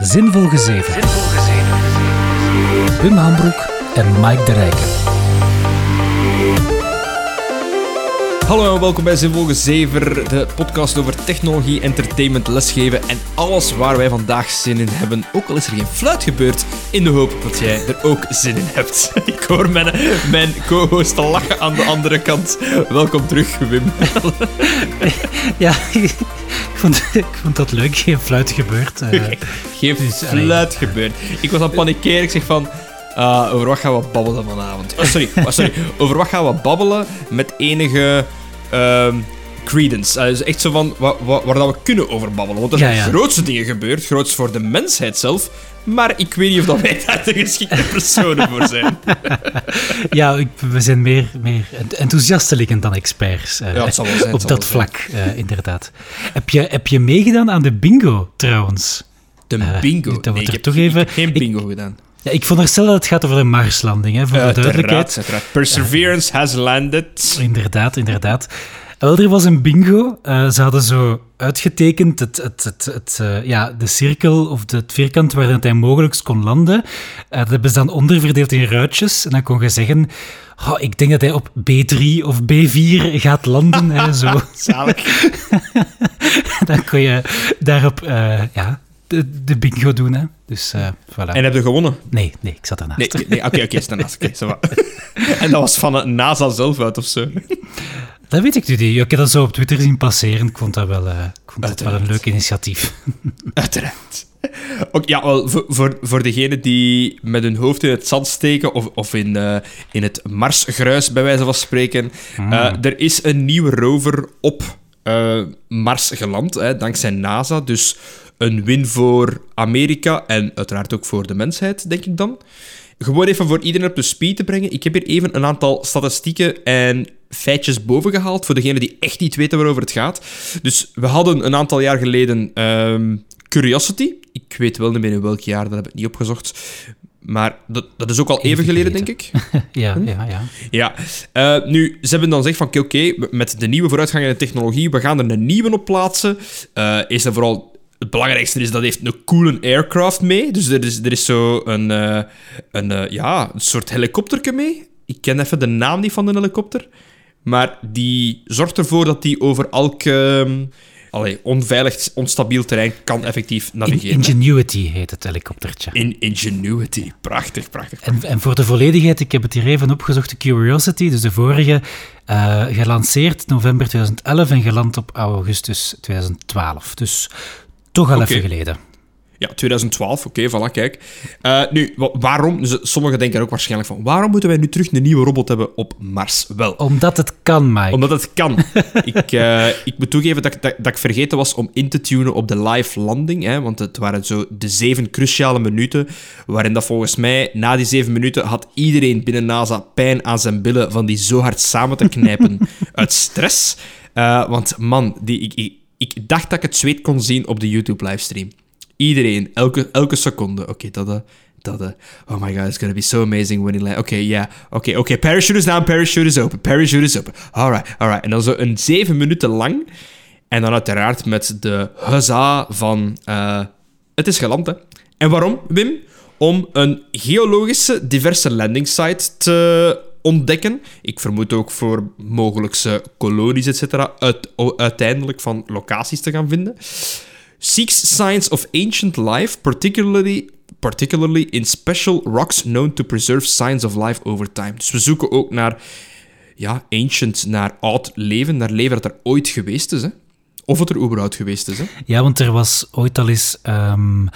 Zinvol Gezeven. Wim Hambroek en Mike de Rijken. Hallo en welkom bij Zinvol Gezever, de podcast over technologie, entertainment, lesgeven en alles waar wij vandaag zin in hebben. Ook al is er geen fluit gebeurd, in de hoop dat jij er ook zin in hebt. Ik hoor mijn, mijn co-host lachen aan de andere kant. Welkom terug, Wim. Ja, ik vond, ik vond dat leuk. Geen fluit gebeurd. eh. Geen Dus, fluit gebeurd. Ik was aan het panikeren, ik zeg van... ah, over wat gaan we babbelen vanavond? Oh, sorry, oh, sorry. Over wat gaan we babbelen met enige ehm, credence? Eh, dus echt zo van wa- wa- waar dat we kunnen over babbelen. Want er zijn ja. grootste dingen gebeurd, groots voor de mensheid zelf. Maar ik weet niet of dat wij daar de geschikte personen voor zijn. Ja, ik- we zijn meer, meer enthousiastelingen dan experts. Ja, wel zijn, op dat vlak, eh, inderdaad. Heb je, heb je meegedaan aan de bingo, trouwens? De bingo. dat Nee, ik heb, toch ik even- heb geen ik- bingo gedaan. Ja, ik veronderstel dat het gaat over de Marslanding, hè, voor de duidelijkheid. uiteraard. Perseverance has landed. Inderdaad, inderdaad. Wel, er was een bingo. Eh, ze hadden zo uitgetekend het, het, het, het, eh, ja, de cirkel of de, het vierkant waarin hij mogelijk kon landen. Eh, dat hebben ze dan onderverdeeld in ruitjes. En dan kon je zeggen... "Oh, ik denk dat hij op B3 of B4 gaat landen. hè, zo. Zalig. Dan kon je daarop ja, de, de bingo doen. Hè. Dus eh, voilà. En heb je gewonnen? Nee, nee, ik zat daarnaast. Nee, nee oké, oké, daarnaast. En dat was van het NASA zelf uit of zo. Dat weet ik nu niet. Ik heb dat zo op Twitter zien passeren. Ik vond dat wel, eh, ik vond dat wel een leuk initiatief. Uiteraard. Ook, ja, wel, voor, voor, voor degenen die met hun hoofd in het zand steken of, of in, eh, in het Marsgruis, bij wijze van spreken. eh, er is een nieuwe rover op eh, Mars geland, hè, dankzij NASA. Dus een win voor Amerika en uiteraard ook voor de mensheid, denk ik dan. Gewoon even voor iedereen op de speed te brengen. Ik heb hier even een aantal statistieken en feitjes bovengehaald voor degenen die echt niet weten waarover het gaat. Dus we hadden een aantal jaar geleden ehm, Curiosity. Ik weet wel niet meer in welk jaar, dat heb ik niet opgezocht. Maar dat, dat is ook al even, Even geleden, denk ik. Ja, ja, ja. Ja, eh, nu, ze hebben dan gezegd van, oké, met de nieuwe vooruitgang in de technologie, we gaan er een nieuwe op plaatsen. Eh is er vooral... Het belangrijkste is dat heeft een coole aircraft mee. Dus er is, er is zo een, eh, een, eh, ja, een soort helikopterke mee. Ik ken even de naam niet van de helikopter. Maar die zorgt ervoor dat die over elk ehm, allee, onveilig, onstabiel terrein kan effectief In- navigeren. Ingenuity heet het helikoptertje. In Ingenuity. Prachtig, prachtig. En, en voor de volledigheid, ik heb het hier even opgezocht, de Curiosity, dus de vorige, eh, gelanceerd november 2011 en geland op augustus 2012. Dus toch al even geleden. Ja, 2012, oké, voilà, kijk. Eh, nu, wa- waarom? Dus, sommigen denken ook waarschijnlijk van, waarom moeten wij nu terug een nieuwe robot hebben op Mars? Wel, Omdat het kan, Mike. omdat het kan. ik, eh, ik moet toegeven dat, ik- dat, dat ik vergeten was om in te tunen op de live landing, hè, want het waren zo de zeven cruciale minuten, waarin dat volgens mij, na die zeven minuten, had iedereen binnen NASA pijn aan zijn billen van die zo hard samen te knijpen uit stress. Eh, want man, die, ik, ik, ik dacht dat ik het zweet kon zien op de YouTube-livestream. Iedereen, elke, elke seconde. Oké, dat... eh, dat eh, oh my god, it's gonna be so amazing when he lands. Oké, ja. Oké, oké. Parachute is down, parachute is open. Parachute is open. Alright, alright. En dan zo een zeven minuten lang. En dan uiteraard met de huzza van... eh, het is geland, hè. En waarom, Wim? Om een geologische diverse landing site te ontdekken. Ik vermoed ook voor mogelijkse kolonies, et cetera, uit, uiteindelijk van locaties te gaan vinden. Seeks signs of ancient life, particularly, particularly in special rocks known to preserve signs of life over time. Dus we zoeken ook naar ja, ancient, naar oud leven, naar leven dat er ooit geweest is. Hè? Of het er überhaupt geweest is. Hè? Ja, want er was ooit al eens, ehm,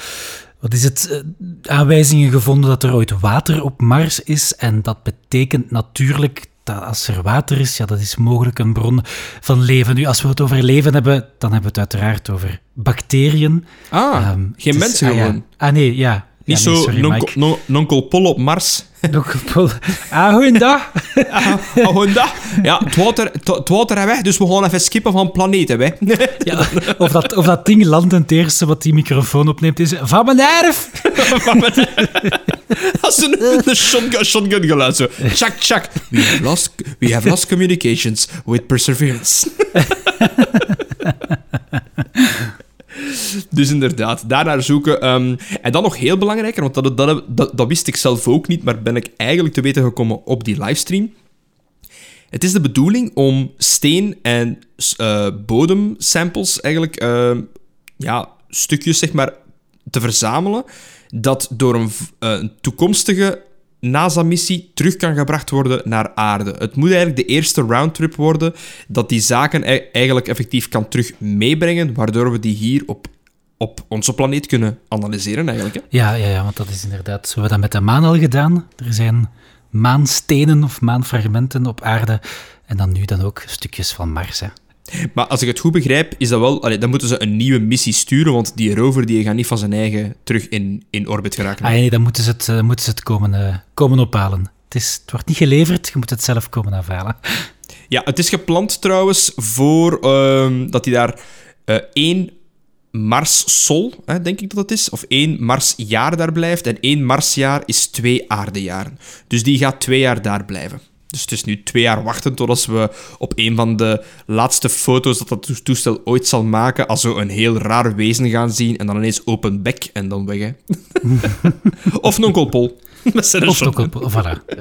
wat is het, eh, aanwijzingen gevonden dat er ooit water op Mars is. En dat betekent natuurlijk dat als er water is, ja, dat is mogelijk een bron van leven. Nu, als we het over leven hebben, dan hebben we het uiteraard over bacteriën. Ah, Ehm, geen mensen ah, ja. gewoon. Ah, nee, ja. Niet ja, nee, zo sorry, nonkel, Mike. non- nonkel Pol op Mars. Nog vol- Ah, goeiedag. Ah, dat. Ja, het water, het water is weg, dus we gaan even skippen van planeten. Hè. Ja, of, dat, of dat ding landt en het eerste wat die microfoon opneemt is van mijn erf. Dat is een, een shotgun, shotgun geluid zo. Chak, chak. We have lost, we have lost communications with perseverance. Dus inderdaad, daarnaar zoeken. Ehm, en dan nog heel belangrijker, want dat, dat, dat, dat wist ik zelf ook niet, maar ben ik eigenlijk te weten gekomen op die livestream. Het is de bedoeling om steen- en uh, bodemsamples, eigenlijk, uh, ja, stukjes zeg maar, te verzamelen, dat door een, uh, een toekomstige NASA-missie terug kan gebracht worden naar aarde. Het moet eigenlijk de eerste roundtrip worden dat die zaken e- eigenlijk effectief kan terug meebrengen, waardoor we die hier op, op onze planeet kunnen analyseren eigenlijk. Hè? Ja, ja, ja, want dat is inderdaad... Zo hebben we dat met de maan al gedaan. Er zijn maanstenen of maanfragmenten op aarde en dan nu dan ook stukjes van Mars, hè. Maar als ik het goed begrijp, is dat wel... Allee, dan moeten ze een nieuwe missie sturen, want die rover die gaat niet van zijn eigen terug in, in orbit geraken. Ah, nee, dan moeten ze het, uh, moeten ze het komen, uh, komen ophalen. Het, is, het wordt niet geleverd, je moet het zelf komen afhalen. Ja, het is gepland trouwens voor uh, dat hij daar uh, één Mars-sol, denk ik dat het is, of één Marsjaar daar blijft. En één Marsjaar is twee aardejaren. Dus die gaat twee jaar daar blijven. Dus het is nu twee jaar wachten totdat we op een van de laatste foto's dat dat toestel ooit zal maken, als zo een heel raar wezen gaan zien en dan ineens open bek en dan weg. Hè. of Nonkel Pol. Of Nonkel Pol, voilà.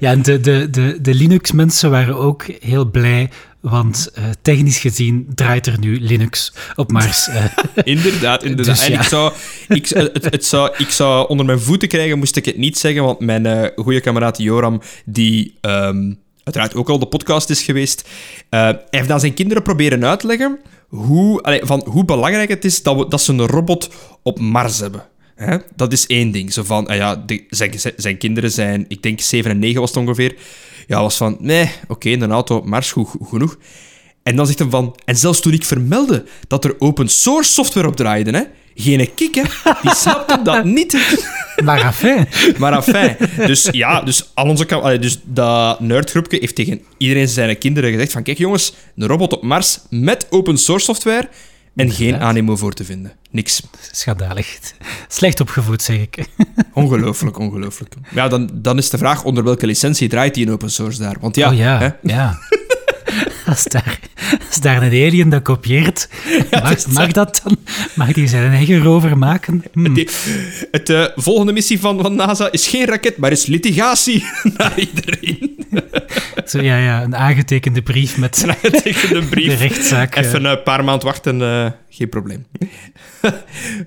ja, de, de, de, de Linux-mensen waren ook heel blij want uh, technisch gezien draait er nu Linux op Mars. Uh. inderdaad, inderdaad. Dus, en ja. ik, zou, ik, het, het, zou, ik zou onder mijn voeten krijgen, moest ik het niet zeggen, want mijn uh, goede kameraad Joram, die um, uiteraard ook al de podcast is geweest, heeft aan zijn kinderen proberen uitleggen hoe, allee, van hoe belangrijk het is dat, we, dat ze een robot op Mars hebben. Hè? Dat is één ding. Zo van, ah ja, de, zijn, zijn kinderen zijn, ik denk 7 en 9 was het ongeveer ja, was van, nee, oké, okay, een auto mars, goed, genoeg. En dan zegt hij van, en zelfs toen ik vermeldde dat er open source software op draaide, hè, geen kick, hè, die snapte dat niet. Maar afijn. Maar afijn. Dus ja, dus, al onze, allee, dus dat nerdgroepje heeft tegen iedereen zijn kinderen gezegd van, kijk jongens, een robot op Mars met open source software en geen animo voor te vinden. Niks. Schandalig. Slecht opgevoed, zeg ik. Ongelooflijk, ongelooflijk. Ja, dan, dan is de vraag onder welke licentie draait die in open source daar? Want ja... Oh ja, hè? ja. Als daar, als daar een alien dat kopieert, mag, mag dat dan? Mag die zijn eigen rover maken? Hmm. het uh, volgende missie van, van NASA is geen raket, maar is litigatie naar iedereen. Zo, ja, ja, een aangetekende brief met een aangetekende brief. de rechtszaak. Even een paar maanden wachten, uh, geen probleem.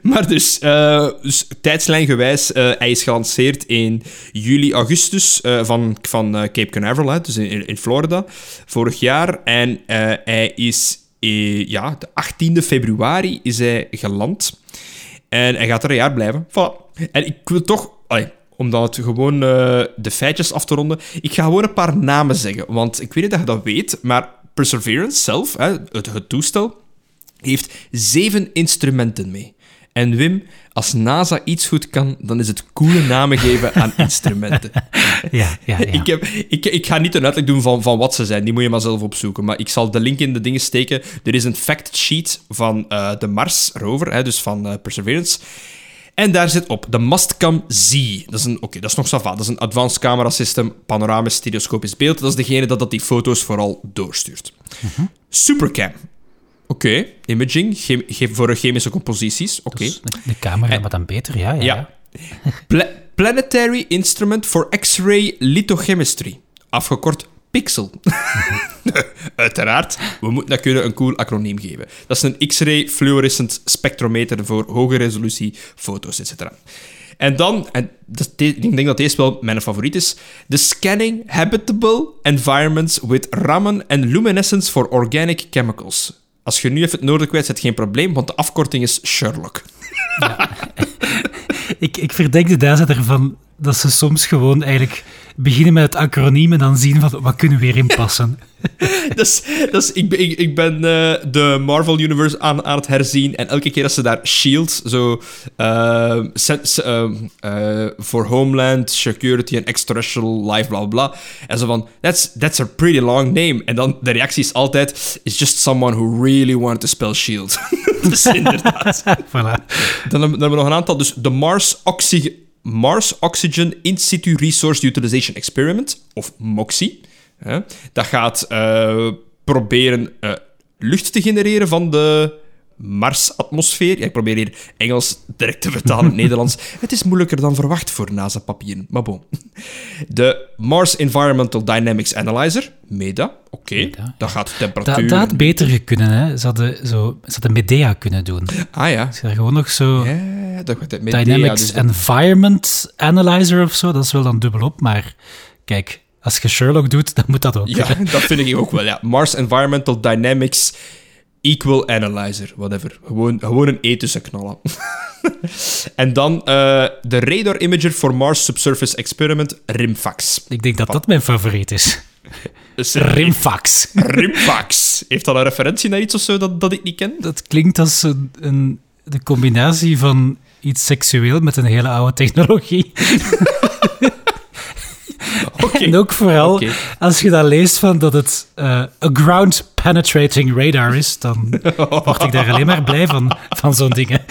maar dus, uh, dus tijdslijngewijs, uh, hij is gelanceerd in juli, augustus van, van Cape Canaveral, hè, dus in, in Florida, vorig jaar. En hij is, ja, de 18e februari is hij geland. En hij gaat er een jaar blijven. Voilà. En ik wil toch... Allee, om dan het gewoon uh, de feitjes af te ronden. Ik ga gewoon een paar namen zeggen, want ik weet niet dat je dat weet, maar Perseverance zelf, hè, het, het toestel, heeft zeven instrumenten mee. En Wim, als NASA iets goed kan, dan is het coole namen geven aan instrumenten. Ja, ja, ja. Ik, heb, ik, ik ga niet een uitleg doen van, van wat ze zijn, die moet je maar zelf opzoeken. Maar ik zal de link in de dingen steken. Er is een fact sheet van uh, de Mars rover, hè, dus van uh, Perseverance. En daar zit op de Mastcam Z. Dat is, een, oké, dat is nog Sava. Dat is een advanced camera system, panoramisch stereoscopisch beeld. Dat is degene dat, dat die foto's vooral doorstuurt. Uh Supercam. Oké, okay. imaging ge voor chemische composities. Oké. Okay. De camera, en, wat dan beter, ja. ja, ja. Pla Planetary Instrument for X-ray Lithochemistry. Afgekort Pixel. Uiteraard, we moeten dat kunnen een cool acroniem geven. Dat is een X-ray fluorescent spectrometer voor hoge resolutie foto's, etc. En dan, en ik denk dat deze wel mijn favoriet is, de Scanning Habitable Environments with Raman and Luminescence for Organic Chemicals. Als je nu even het noorden kwijt zet, geen probleem, want de afkorting is Sherlock. Ja. ik, ik verdenk de Daza ervan dat ze soms gewoon eigenlijk beginnen met het acroniem en dan zien van wat kunnen we weer inpassen. dus, dus ik, ik, ik ben uh, de Marvel Universe aan, aan het herzien en elke keer als ze daar SHIELD, zo uh, uh, for Homeland, Security and Extraterrestrial Life, bla bla En zo van, that's, that's a pretty long name. En dan de reactie is altijd, it's just someone who really wanted to spell SHIELD. dus inderdaad. voilà. Dan, dan hebben we nog een aantal, dus de Mars Oxygen Mars Oxygen In Situ Resource Utilization Experiment, of MOXIE. Dat gaat uh, proberen uh, lucht te genereren van de Mars-atmosfeer. Ja, ik probeer hier Engels direct te vertalen in het Nederlands. Het is moeilijker dan verwacht voor NASA-papieren, maar bon. De Mars Environmental Dynamics Analyzer, MEDA. Oké, dat gaat temperatuur... Dat, had beter kunnen, hè. Ze hadden, zo, ze hadden Medea kunnen doen. Ah ja. Ze gewoon nog zo... Ja, dat gaat Medea, Dynamics dus Environment Analyzer of zo, dat is wel dan dubbelop, maar kijk... Als je Sherlock doet, dan moet dat ook. Ja, dat vind ik ook wel. Ja. Mars Environmental Dynamics Equal Analyzer, whatever. Gewoon, gewoon een E tussen knallen. en dan uh, de Radar Imager for Mars Subsurface Experiment, RIMFAX. Ik denk dat dat mijn favoriet is. Dus RIMFAX. RIMFAX. Heeft dat een referentie naar iets of zo dat, dat ik niet ken? Dat klinkt als een, een de combinatie van iets seksueel met een hele oude technologie. Okay. En ook vooral, als je dat leest van dat het eh, a ground penetrating radar is, dan word ik daar alleen maar blij van, van zo'n dingen.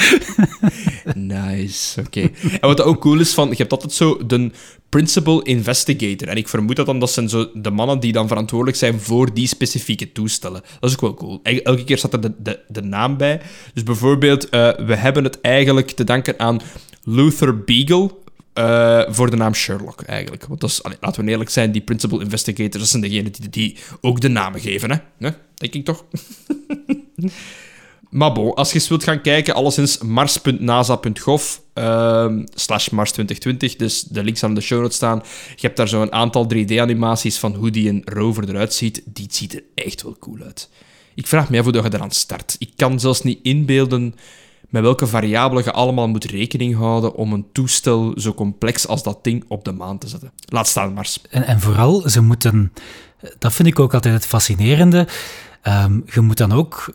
Nice, oké. En wat ook cool is, van, je hebt altijd zo de principal investigator. En ik vermoed dat dan dat zijn zo de mannen die dan verantwoordelijk zijn voor die specifieke toestellen. Dat is ook wel cool. El- Elke keer staat er de, de, de naam bij. Dus bijvoorbeeld, eh, we hebben het eigenlijk te danken aan Luther Beagle. Eh, voor de naam Sherlock, eigenlijk. Want dat is, laten we eerlijk zijn, die principal investigators, zijn degenen die, die ook de namen geven, hè? Denk ik toch? Maar bon, als je eens wilt gaan kijken, alleszins mars.nasa.gov ehm, slash mars 2020, dus de links aan de show notes staan. Je hebt daar zo een aantal 3D-animaties van hoe die een rover eruit ziet. Die ziet er echt wel cool uit. Ik vraag me af hoe je eraan start. Ik kan zelfs niet inbeelden met welke variabelen je allemaal moet rekening houden om een toestel zo complex als dat ding op de maan te zetten. Laat staan, Mars. En, en vooral, ze moeten, dat vind ik ook altijd het fascinerende, ehm, je moet dan ook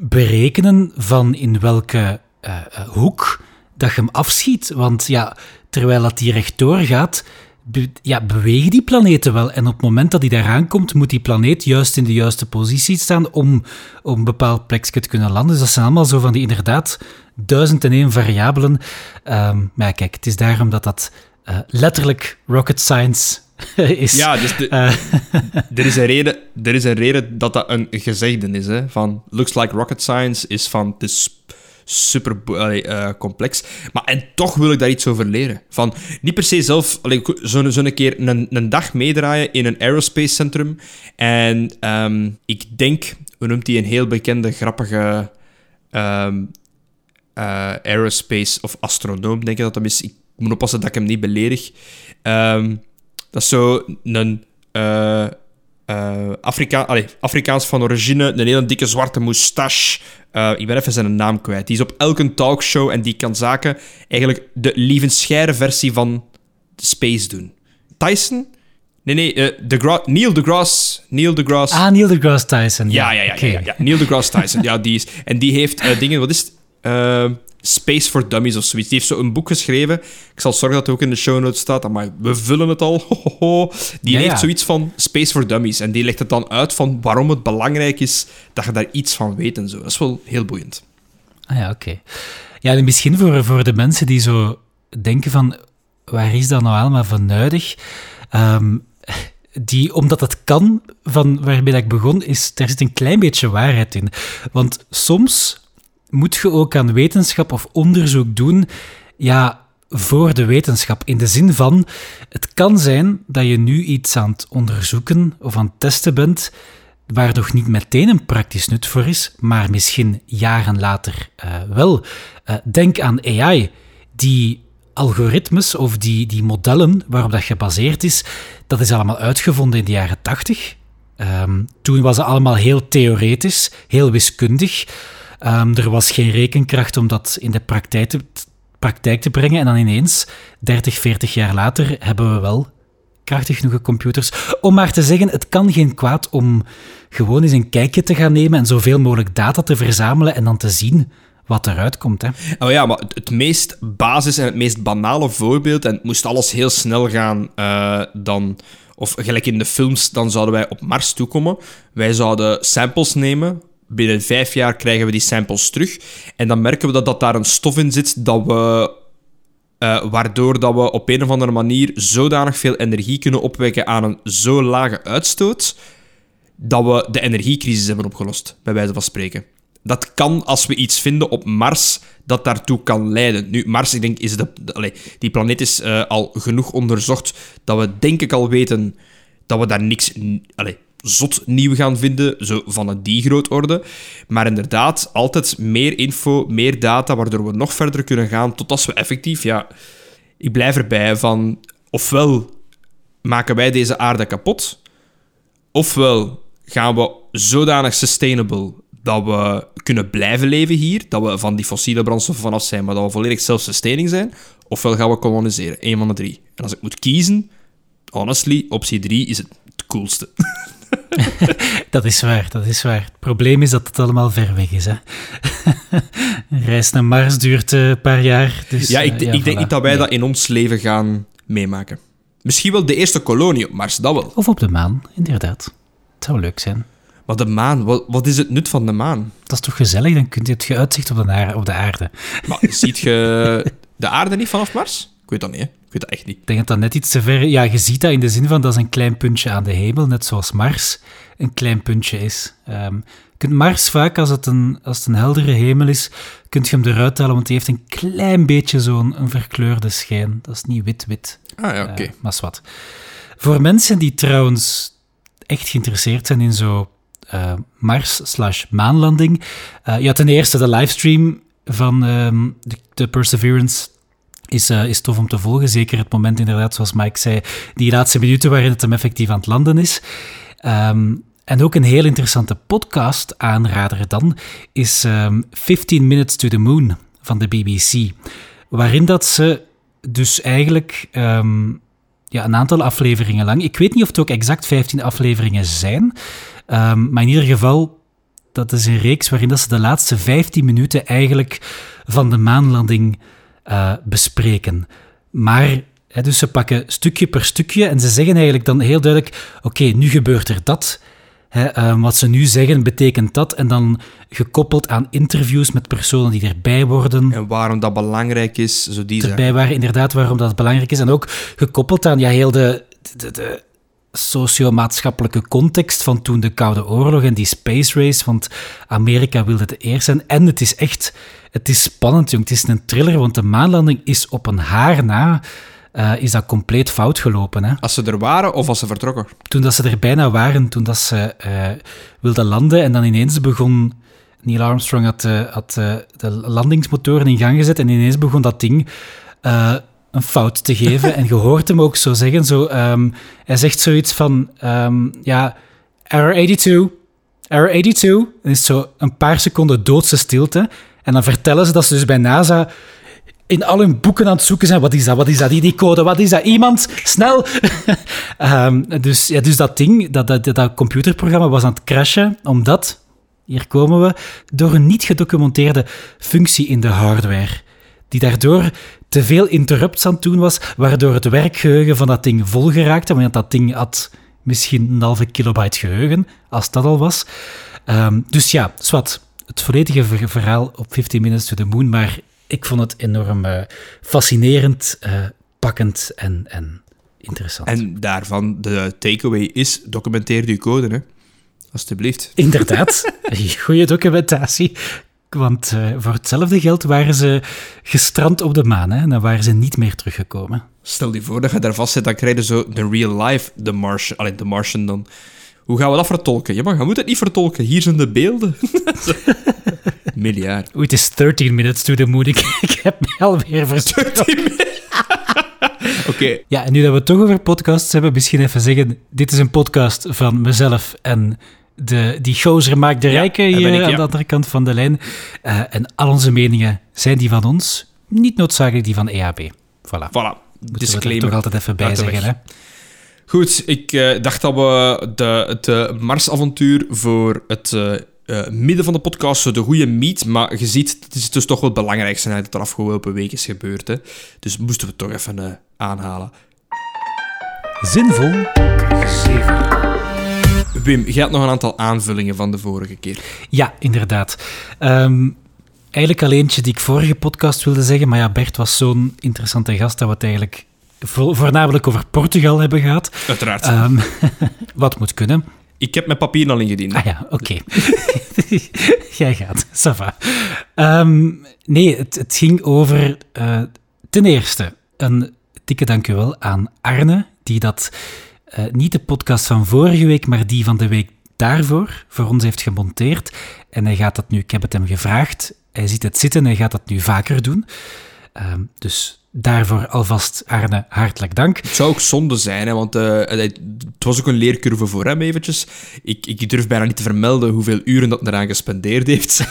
berekenen van in welke eh, eh, hoek dat je hem afschiet. Want ja, terwijl dat die rechtdoor gaat, be- ja, bewegen die planeten wel. En op het moment dat die daar aankomt, moet die planeet juist in de juiste positie staan om op een bepaald plekje te kunnen landen. Dus dat zijn allemaal zo van die inderdaad duizend en één variabelen. Ehm, maar ja, kijk, het is daarom dat dat eh, letterlijk rocket science is. Ja, dus de, Eh, er, is een reden, er is een reden dat dat een gezegde is. Hè, van looks like rocket science is van het is super eh, complex. Maar en toch wil ik daar iets over leren. Van niet per se zelf zo'n zo een keer een, een dag meedraaien in een aerospace centrum. En ehm, ik denk, hoe noemt die een heel bekende, grappige ehm, eh, aerospace of astronoom, denk ik dat hem is. Ik moet oppassen dat ik hem niet beledig. Ehm, dat is zo een eh, eh, Afrika allee, Afrikaans van origine, een hele dikke zwarte moustache. Eh, ik ben even zijn naam kwijt. Die is op elke talkshow en die kan zaken eigenlijk de lievenscheire versie van space doen. Tyson? Nee, nee, eh, DeGra- Neil deGrasse. Neil deGrasse. ah, Neil deGrasse Tyson. Ja, ja, ja, ja, ja, ja. Neil deGrasse Tyson. ja, die is. En die heeft dingen, wat is het? Space for Dummies of zoiets. Die heeft zo een boek geschreven. Ik zal zorgen dat het ook in de show notes staat. Maar we vullen het al. Ho, ho, ho. Die Ja, heeft ja. zoiets van Space for Dummies. En die legt het dan uit van waarom het belangrijk is dat je daar iets van weet en zo. Dat is wel heel boeiend. Ah ja, oké. Ja, en misschien voor, voor de mensen die zo denken van, waar is dat nou allemaal van nodig? Ehm, die, omdat het kan, van waarmee dat ik begon, is, daar zit een klein beetje waarheid in. Want soms moet je ook aan wetenschap of onderzoek doen, ja, voor de wetenschap. In de zin van, het kan zijn dat je nu iets aan het onderzoeken of aan het testen bent, waar nog niet meteen een praktisch nut voor is, maar misschien jaren later eh, wel. Eh, denk aan AI, die algoritmes of die, die modellen waarop dat gebaseerd is, dat is allemaal uitgevonden in de jaren 80. Ehm, toen was het allemaal heel theoretisch, heel wiskundig. Ehm, er was geen rekenkracht om dat in de praktijk te, praktijk te brengen. En dan ineens, 30, 40 jaar later, hebben we wel krachtig genoeg computers. Om maar te zeggen, het kan geen kwaad om gewoon eens een kijkje te gaan nemen en zoveel mogelijk data te verzamelen en dan te zien wat eruit komt. Hè. Oh ja, maar het, meest basis en het meest banale voorbeeld, en het moest alles heel snel gaan, eh, dan, of gelijk in de films, dan zouden wij op Mars toekomen. Wij zouden samples nemen. Binnen vijf jaar krijgen we die samples terug. En dan merken we dat, dat daar een stof in zit dat we eh, waardoor dat we op een of andere manier zodanig veel energie kunnen opwekken aan een zo lage uitstoot, dat we de energiecrisis hebben opgelost, bij wijze van spreken. dat kan als we iets vinden op Mars dat daartoe kan leiden. Nu, Mars, ik denk, is de, die planeet is eh, al genoeg onderzocht dat we denk ik al weten dat we daar niks allee, zot nieuw gaan vinden, zo van een die grootorde. Maar inderdaad, altijd meer info, meer data, waardoor we nog verder kunnen gaan tot als we effectief, ja, ik blijf erbij van, ofwel maken wij deze aarde kapot, ofwel gaan we zodanig sustainable dat we kunnen blijven leven hier, dat we van die fossiele brandstoffen vanaf zijn, maar dat we volledig self-sustaining zijn, ofwel gaan we koloniseren. Eén van de drie. En als ik moet kiezen, honestly, optie 3 is het coolste. Dat is waar, dat is waar. Het probleem is dat het allemaal ver weg is. Hè. Reis naar Mars duurt eh, een paar jaar. Dus, ja, ik, eh, ik denk niet dat wij Nee. dat in ons leven gaan meemaken. Misschien wel de eerste kolonie op Mars, dat wel. Of op de maan, inderdaad. Het zou leuk zijn. Maar de maan, wat, wat is het nut van de maan? Dat is toch gezellig? Dan kun je het uitzicht op de, op de aarde. Maar ziet je de aarde niet vanaf Mars? Ik weet dat niet, hè. Ik weet dat echt niet. Ik denk dat dat net iets te ver... Ja, je ziet dat in de zin van dat is een klein puntje aan de hemel, net zoals Mars een klein puntje is. Ehm, kunt Mars vaak, als het, een, als het een heldere hemel is, kun je hem eruit halen, want die heeft een klein beetje zo'n een verkleurde schijn. Dat is niet wit-wit. Ah ja, oké. Eh, maar wat. Voor mensen die trouwens echt geïnteresseerd zijn in zo eh, Mars slash maanlanding. eh, ja, ten eerste de livestream van ehm, de, de Perseverance is, eh, is tof om te volgen. Zeker het moment inderdaad, zoals Mike zei, die laatste minuten waarin het hem effectief aan het landen is. Ehm, en ook een heel interessante podcast aanrader dan is ehm 15 Minutes to the Moon van de BBC. Waarin dat ze dus eigenlijk ehm, ja, een aantal afleveringen lang. Ik weet niet of het ook exact 15 afleveringen zijn, maar in ieder geval, dat is een reeks waarin dat ze de laatste 15 minuten eigenlijk van de maanlanding eh, bespreken. Maar, hè, dus ze pakken stukje per stukje en ze zeggen eigenlijk dan heel duidelijk: oké, nu gebeurt er dat. Hè, ehm, wat ze nu zeggen betekent dat. En dan gekoppeld aan interviews met personen die erbij worden En waarom dat belangrijk is, zo die erbij waren, inderdaad, waarom dat belangrijk is. En ook gekoppeld aan ja, heel de, de, de socio-maatschappelijke context van toen de Koude Oorlog en die space race, want Amerika wilde het eerst zijn. En het is echt, het is spannend, jong. Het is een thriller, want de maanlanding is op een haar na, eh, is dat compleet fout gelopen. Hè? Als ze er waren of als ze vertrokken? Toen dat ze er bijna waren, toen dat ze eh, wilden landen en dan ineens begon... Neil Armstrong had, eh, had de landingsmotoren in gang gezet en ineens begon dat ding een fout te geven. en je hoort hem ook zo zeggen, zo, ehm, hij zegt zoiets van, ehm, ja, error 82, error 82. En is zo een paar seconden doodse stilte. En dan vertellen ze dat ze dus bij NASA in al hun boeken aan het zoeken zijn. Wat is dat? Wat is dat? Die, die code? Wat is dat? Iemand? Snel! Ehm, dus, ja, dus dat ding, dat, dat, dat computerprogramma was aan het crashen, omdat, hier komen we, door een niet gedocumenteerde functie in de hardware. Die daardoor te veel interrupts aan het doen was, waardoor het werkgeheugen van dat ding vol geraakte. Want dat ding had misschien een halve kilobyte geheugen, als dat al was. Ehm, dus ja, zwart. Het volledige ver- verhaal op 15 Minutes to the Moon, maar ik vond het enorm eh, fascinerend, eh, pakkend en, en interessant. En daarvan, de takeaway is, documenteer je code, hè. Alsjeblieft. Inderdaad, goede documentatie. Want eh, voor hetzelfde geld waren ze gestrand op de maan hè, en dan waren ze niet meer teruggekomen. Stel je voor dat je daar vast zit, dan krijg je zo de real life The Martian. Alleen The Martian dan. Hoe gaan we dat vertolken? Ja, maar je moet het niet vertolken. Hier zijn de beelden. Miljard. Oei, het is 13 minutes to the moon. Ik, ik heb mij alweer versproken. Oké, Ja, en nu dat we het toch over podcasts hebben, misschien even zeggen: dit is een podcast van mezelf en de, die gozer maakt de rijke dat ben hier ik, aan de andere kant van de lijn. Eh, en al onze meningen zijn die van ons, niet noodzakelijk die van EAB. Voilà. voilà. Moeten we er Disclaimer. toch altijd even bij zeggen. Hè? Goed, ik eh, dacht dat we de, het eh, Marsavontuur voor het eh, eh, midden van de podcast zo de goede meet, maar je ziet, het is dus toch wel het belangrijkste uit het er afgelopen week is gebeurd. Hè. Dus moesten we het toch even eh, aanhalen. Zinvol. Wim, jij had nog een aantal aanvullingen van de vorige keer. Ja, inderdaad. Ehm, eigenlijk al eentje die ik vorige podcast wilde zeggen, maar ja, Bert was zo'n interessante gast dat we het eigenlijk vo- voornamelijk over Portugal hebben gehad. Uiteraard. Ehm, wat moet kunnen. Ik heb mijn papier al ingediend. Ah ja, oké. Jij gaat, Sava. Ehm, nee, het, het, ging over uh, ten eerste een dikke dankjewel aan Arne, die dat uh, niet de podcast van vorige week, maar die van de week daarvoor voor ons heeft gemonteerd. En hij gaat dat nu, ik heb het hem gevraagd, hij ziet het zitten en hij gaat dat nu vaker doen. Um, dus Daarvoor alvast, Arne, hartelijk dank. Het zou ook zonde zijn, hè, want uh, het was ook een leercurve voor hem eventjes. Ik, ik durf bijna niet te vermelden hoeveel uren dat eraan gespendeerd heeft.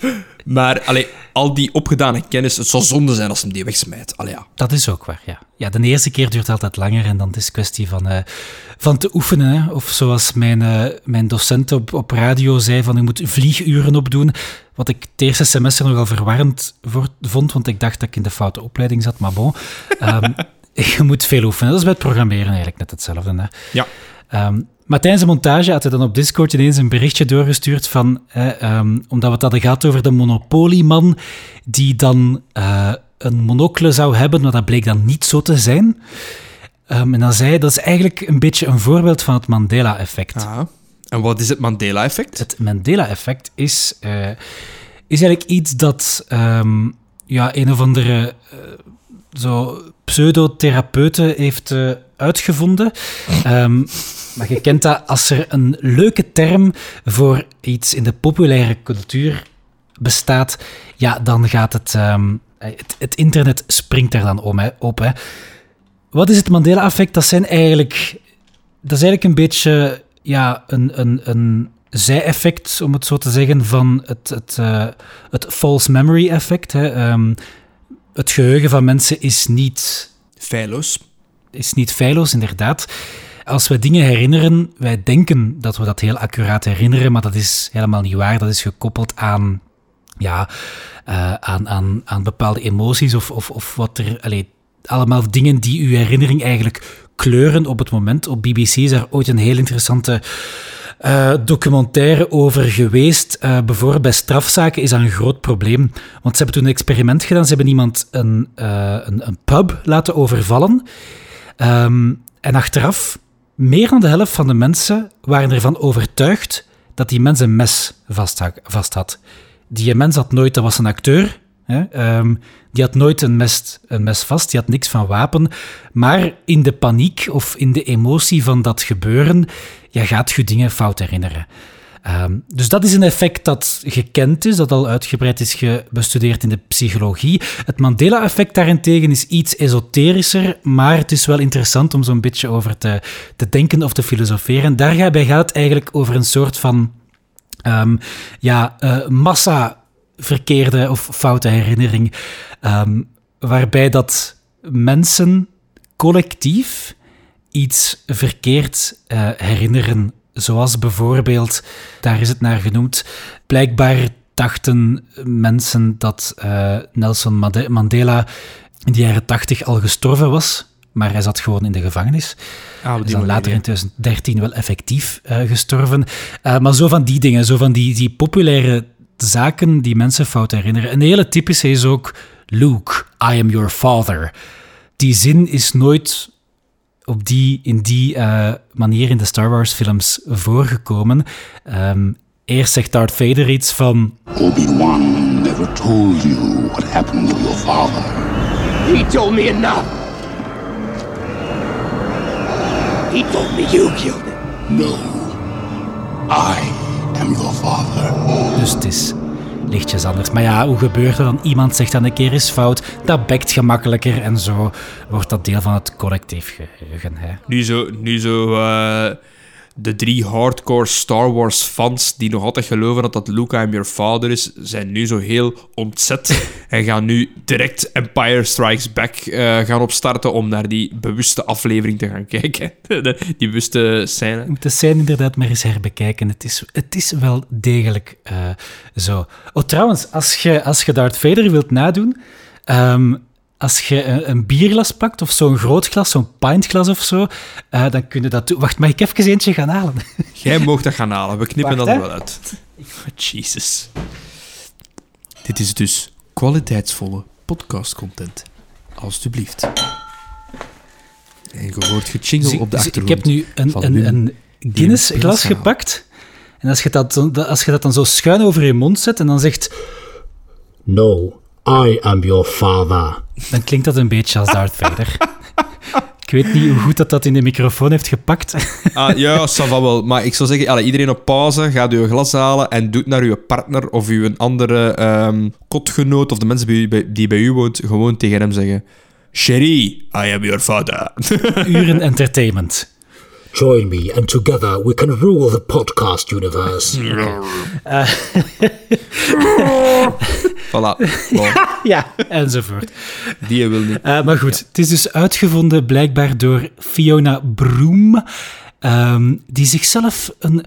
maar allee, al die opgedane kennis, het zou zonde zijn als hem die wegsmijt. Allee, ja. Dat is ook waar, ja. Ja, de eerste keer duurt altijd langer en dan is het kwestie van, uh, van te oefenen. Hè. Of zoals mijn, uh, mijn docent op, op radio zei, van je moet vlieguren opdoen. Wat ik het eerste semester nogal verwarrend vond, want ik dacht dat ik in de foute opleiding zat, maar bon. Um, je moet veel oefenen. Dat is bij het programmeren eigenlijk net hetzelfde. Hè. Ja. Um, maar tijdens de montage had hij dan op Discord ineens een berichtje doorgestuurd van... um, omdat we het hadden gehad over de monopolieman die dan uh, een monocle zou hebben, maar dat bleek dan niet zo te zijn. Um, en dan zei hij, dat is eigenlijk een beetje een voorbeeld van het Mandela-effect. En wat is het Mandela-effect? Het Mandela-effect is, uh, is eigenlijk iets dat um, ja, een of andere uh, zo pseudotherapeuten heeft uh, uitgevonden. Um, maar je kent dat als er een leuke term voor iets in de populaire cultuur bestaat, ja, dan gaat het, um, het, het, internet springt daar dan om, hè, op. Hè. Wat is het Mandela-effect? Dat zijn eigenlijk, dat is eigenlijk een beetje ja, een, een, een zij-effect, om het zo te zeggen, van het, het, uh, het false memory effect. Hè. Um, het geheugen van mensen is niet... Feilloos. Is niet feilloos, inderdaad. Als we dingen herinneren, wij denken dat we dat heel accuraat herinneren, maar dat is helemaal niet waar. Dat is gekoppeld aan, ja, uh, aan, aan, aan bepaalde emoties of, of, of wat er... Allez, allemaal dingen die uw herinnering eigenlijk kleuren op het moment. Op BBC is er ooit een heel interessante uh, documentaire over geweest. Uh, bijvoorbeeld bij strafzaken is dat een groot probleem. Want ze hebben toen een experiment gedaan. Ze hebben iemand een, uh, een, een, pub laten overvallen. Um, en achteraf, meer dan de helft van de mensen waren ervan overtuigd dat die mens een mes vast had. Die mens had nooit, dat was een acteur, Um, die had nooit een mes, een mes vast, die had niks van wapen. Maar in de paniek of in de emotie van dat gebeuren, ja, gaat je dingen fout herinneren. Um, dus dat is een effect dat gekend is, dat al uitgebreid is bestudeerd in de psychologie. Het Mandela-effect daarentegen is iets esoterischer, maar het is wel interessant om zo'n beetje over te, te denken of te filosoferen. Daarbij gaat het eigenlijk over een soort van um, ja, uh, massa verkeerde of foute herinnering. Um, waarbij dat mensen collectief iets verkeerd uh, herinneren. Zoals bijvoorbeeld, daar is het naar genoemd, blijkbaar dachten mensen dat uh, Nelson Mandela in de jaren tachtig al gestorven was. Maar hij zat gewoon in de gevangenis. Ah, is dan later in 2013 wel effectief uh, gestorven. maar zo van die dingen, zo van die, die populaire zaken die mensen fout herinneren. Een hele typische is ook Luke, I am your father. Die zin is nooit op die, in die uh, manier in de Star Wars films voorgekomen. Um, eerst zegt Darth Vader iets van... Obi-Wan never told you what happened to your father. He told me enough. He told me you killed him. No. I am your father. Dus het is lichtjes anders. Maar ja, hoe gebeurt er dan? Iemand zegt dan een keer is fout, dat bekt gemakkelijker en zo wordt dat deel van het collectief geheugen. Hè. Nu zo, nu zo uh, de drie hardcore Star Wars fans die nog altijd geloven dat dat Luke I'm your father is, zijn nu zo heel ontzet en gaan nu direct Empire Strikes Back uh, gaan opstarten om naar die bewuste aflevering te gaan kijken. die bewuste scène. Je moet de scène inderdaad maar eens herbekijken. Het is, het is wel degelijk uh, zo. Oh, trouwens, als je, als je Darth Vader wilt nadoen... Um, als je een, bierglas pakt, of zo'n groot glas, zo'n pintglas of zo, uh, dan kun je dat doen. Wacht, mag ik even eentje gaan halen? Jij mag dat gaan halen, we knippen Wacht, dat hè? wel uit. Oh, Jesus. Dit is dus kwaliteitsvolle podcastcontent. Alsjeblieft. En je hoort gechingle op de achtergrond. Ik heb nu een, een, een, Guinness-glas gepakt. En als je, dat, als je dat dan zo schuin over je mond zet en dan zegt... No, I am your father. Dan klinkt dat een beetje als Darth Vader. Ik weet niet hoe goed dat dat in de microfoon heeft gepakt. Ah, ja, ça va wel. Maar ik zou zeggen, iedereen op pauze, gaat uw glas halen en doet naar uw partner of uw andere ehm, kotgenoot of de mensen bij u- bij- die bij u woont, gewoon tegen hem zeggen... Sherry, I am your father. Uren entertainment. Join me, and together we can rule the podcast universe. voilà. Bon, Ja, enzovoort. die wil niet. Eh, maar goed, het is dus uitgevonden blijkbaar door Fiona Broom, ehm, die zichzelf een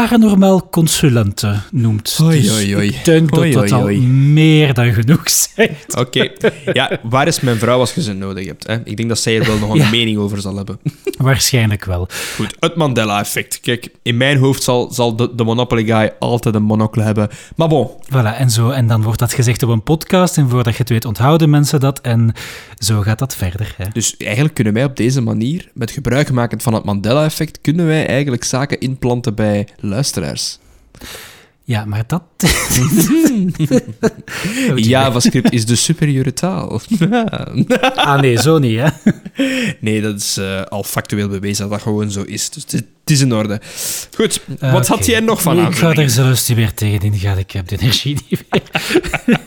paranormaal consulente noemt. Oei, dus oei, oei. ik denk dat dat al meer dan genoeg zegt. Oké. Ja, waar is mijn vrouw als je ze nodig hebt? Hè? Ik denk dat zij er wel nog een Ja. mening over zal hebben. Waarschijnlijk wel. Goed, het Mandela-effect. Kijk, in mijn hoofd zal, zal de, de Monopoly Guy altijd een monocle hebben. Maar bon, Voilà, en, zo, en dan wordt dat gezegd op een podcast en voordat je het weet onthouden mensen dat en zo gaat dat verder. Hè. dus eigenlijk kunnen wij op deze manier, met gebruik maken van het Mandela-effect, kunnen wij eigenlijk zaken inplanten bij luisteraars. Ja, maar dat... JavaScript is de superieure taal. ah nee, zo niet, hè. nee, dat is eh, al factueel bewezen dat dat gewoon zo is. Dus het is, is in orde. Goed, Eh, wat had jij nog van Ik ga er zelfs niet meer tegenin gaan, ik heb de energie niet meer.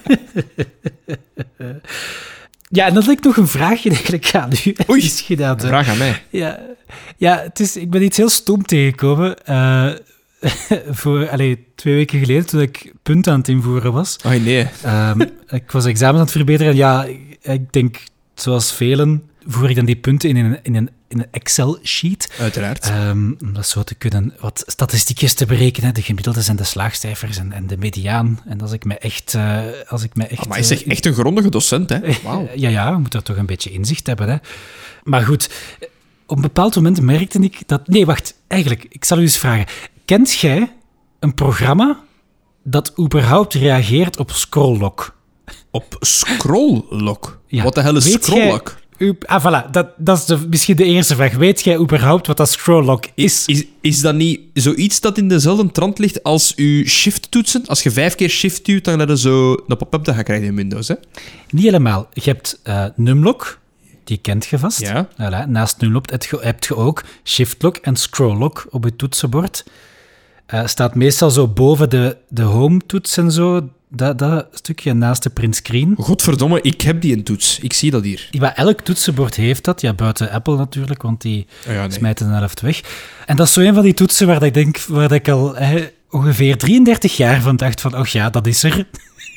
ja, en dan had ik nog een vraagje eigenlijk aan u. Oei, de- Vraag aan mij. Ja, ja het is, ik ben iets heel stom tegengekomen. eh, voor, allee, twee weken geleden, toen ik punten aan het invoeren was. Oh nee. Ehm, ik was examens aan het verbeteren. En ja, ik- denk, zoals velen, voer ik dan die punten in een, in een, in een Excel-sheet. Uiteraard. Ehm, om dat zo te kunnen wat statistiekjes te berekenen, de gemiddeldes en de slaagcijfers en, en de mediaan. En als ik me echt... eh, als ik me echt maar je zegt eh, echt een grondige docent, hè? Ja, ja, je moet toch een beetje inzicht hebben. Hè. Maar goed, op een bepaald moment merkte ik dat... Nee, wacht, eigenlijk, ik zal u eens vragen. Kent jij een programma dat überhaupt reageert op scrolllock? Op scrolllock. Ja. Wat de hel is scrolllock? Ah, voilà, dat, dat is de, misschien de eerste vraag. Weet jij überhaupt wat dat scrolllock is? Is, is dat niet zoiets dat in dezelfde trant ligt als uw shift-toetsen? Als je vijf keer shift duwt, dan heb je zo een pop-up dat je krijgt in Windows, hè? Niet helemaal. Je hebt eh, numlock, die kent je vast. Ja. Voilà, naast numlock heb je, heb je ook shiftlock en scrolllock op je toetsenbord. Eh, staat meestal zo boven de, de home-toets en zo, dat, dat stukje naast de print screen. Godverdomme, ik heb die een toets. Ik zie dat hier. Ja, elk toetsenbord heeft dat, ja, buiten Apple natuurlijk, want die Oh ja, nee. smijten de helft weg. En dat is zo een van die toetsen waar dat ik denk, waar dat ik al eh, ongeveer 33 jaar van dacht van, och ja, dat is er.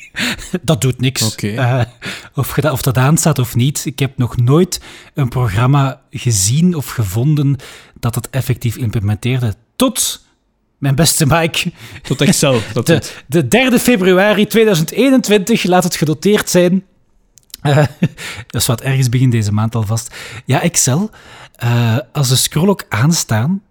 dat doet niks. Oké. Eh, of, of dat aanstaat of niet. Ik heb nog nooit een programma gezien of gevonden dat het effectief implementeerde. Tot mijn beste Mike. Tot Excel. Dat De, doet. de 3 februari 2021, laat het genoteerd zijn. Eh, dat is wat ergens begin deze maand alvast. Ja, Excel. eh, als de scrolllock aanstaan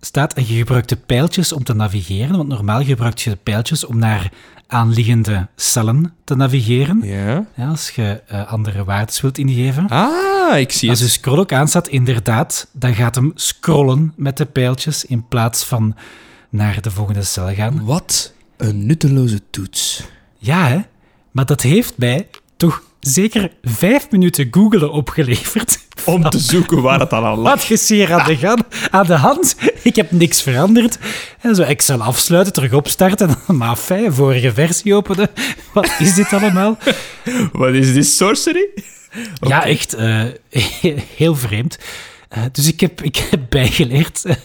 staat en je gebruikt de pijltjes om te navigeren, want normaal gebruik je de pijltjes om naar aanliggende cellen te navigeren. Ja. Ja, als je eh, andere waarden wilt ingeven. Ah, ik zie Als het. de scrolllock aanstaat, inderdaad, dan gaat hem scrollen met de pijltjes in plaats van naar de volgende cel gaan. Wat een nutteloze toets. Ja, hè? Maar dat heeft mij toch zeker vijf minuten googelen opgeleverd. Om te zoeken waar het dan aan lag. Wat is hier aan de, gan- aan de hand? Ik heb niks veranderd. En zo Excel afsluiten, terug opstarten. Maar fijn, vorige versie openen. Wat is dit allemaal? Wat is dit sorcery? Ja, echt eh, heel vreemd. Eh, dus ik heb, ik heb bijgeleerd, eh,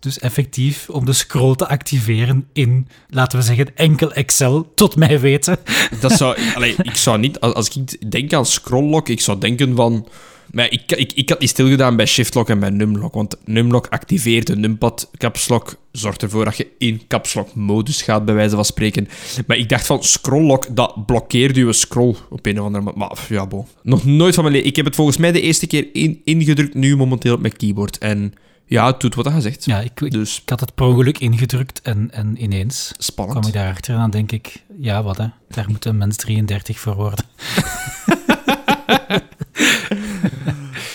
dus effectief, om de scroll te activeren in, laten we zeggen, enkel Excel, tot mijn weten. Dat zou, ik zou niet, als als ik denk aan scrolllock, ik zou denken van. Maar ik, ik, ik had niet stilgedaan bij shiftlock en bij numlock. Want numlock activeert de numpad. Capslock zorgt ervoor dat je in capslock modus gaat, bij wijze van spreken. Maar ik dacht van scrolllock, dat blokkeert je scroll op een of andere manier. Maar ja, bon. Nog nooit van mijn leven. Ik heb het volgens mij de eerste keer in, ingedrukt, nu momenteel op mijn keyboard. En ja, het doet wat dat gezegd. Ja, ik, ik, Dus ik had het per ongeluk ingedrukt en, en ineens spannend. kwam ik daarachter. En dan denk ik, ja, wat hè, daar moet een mens 33 voor worden.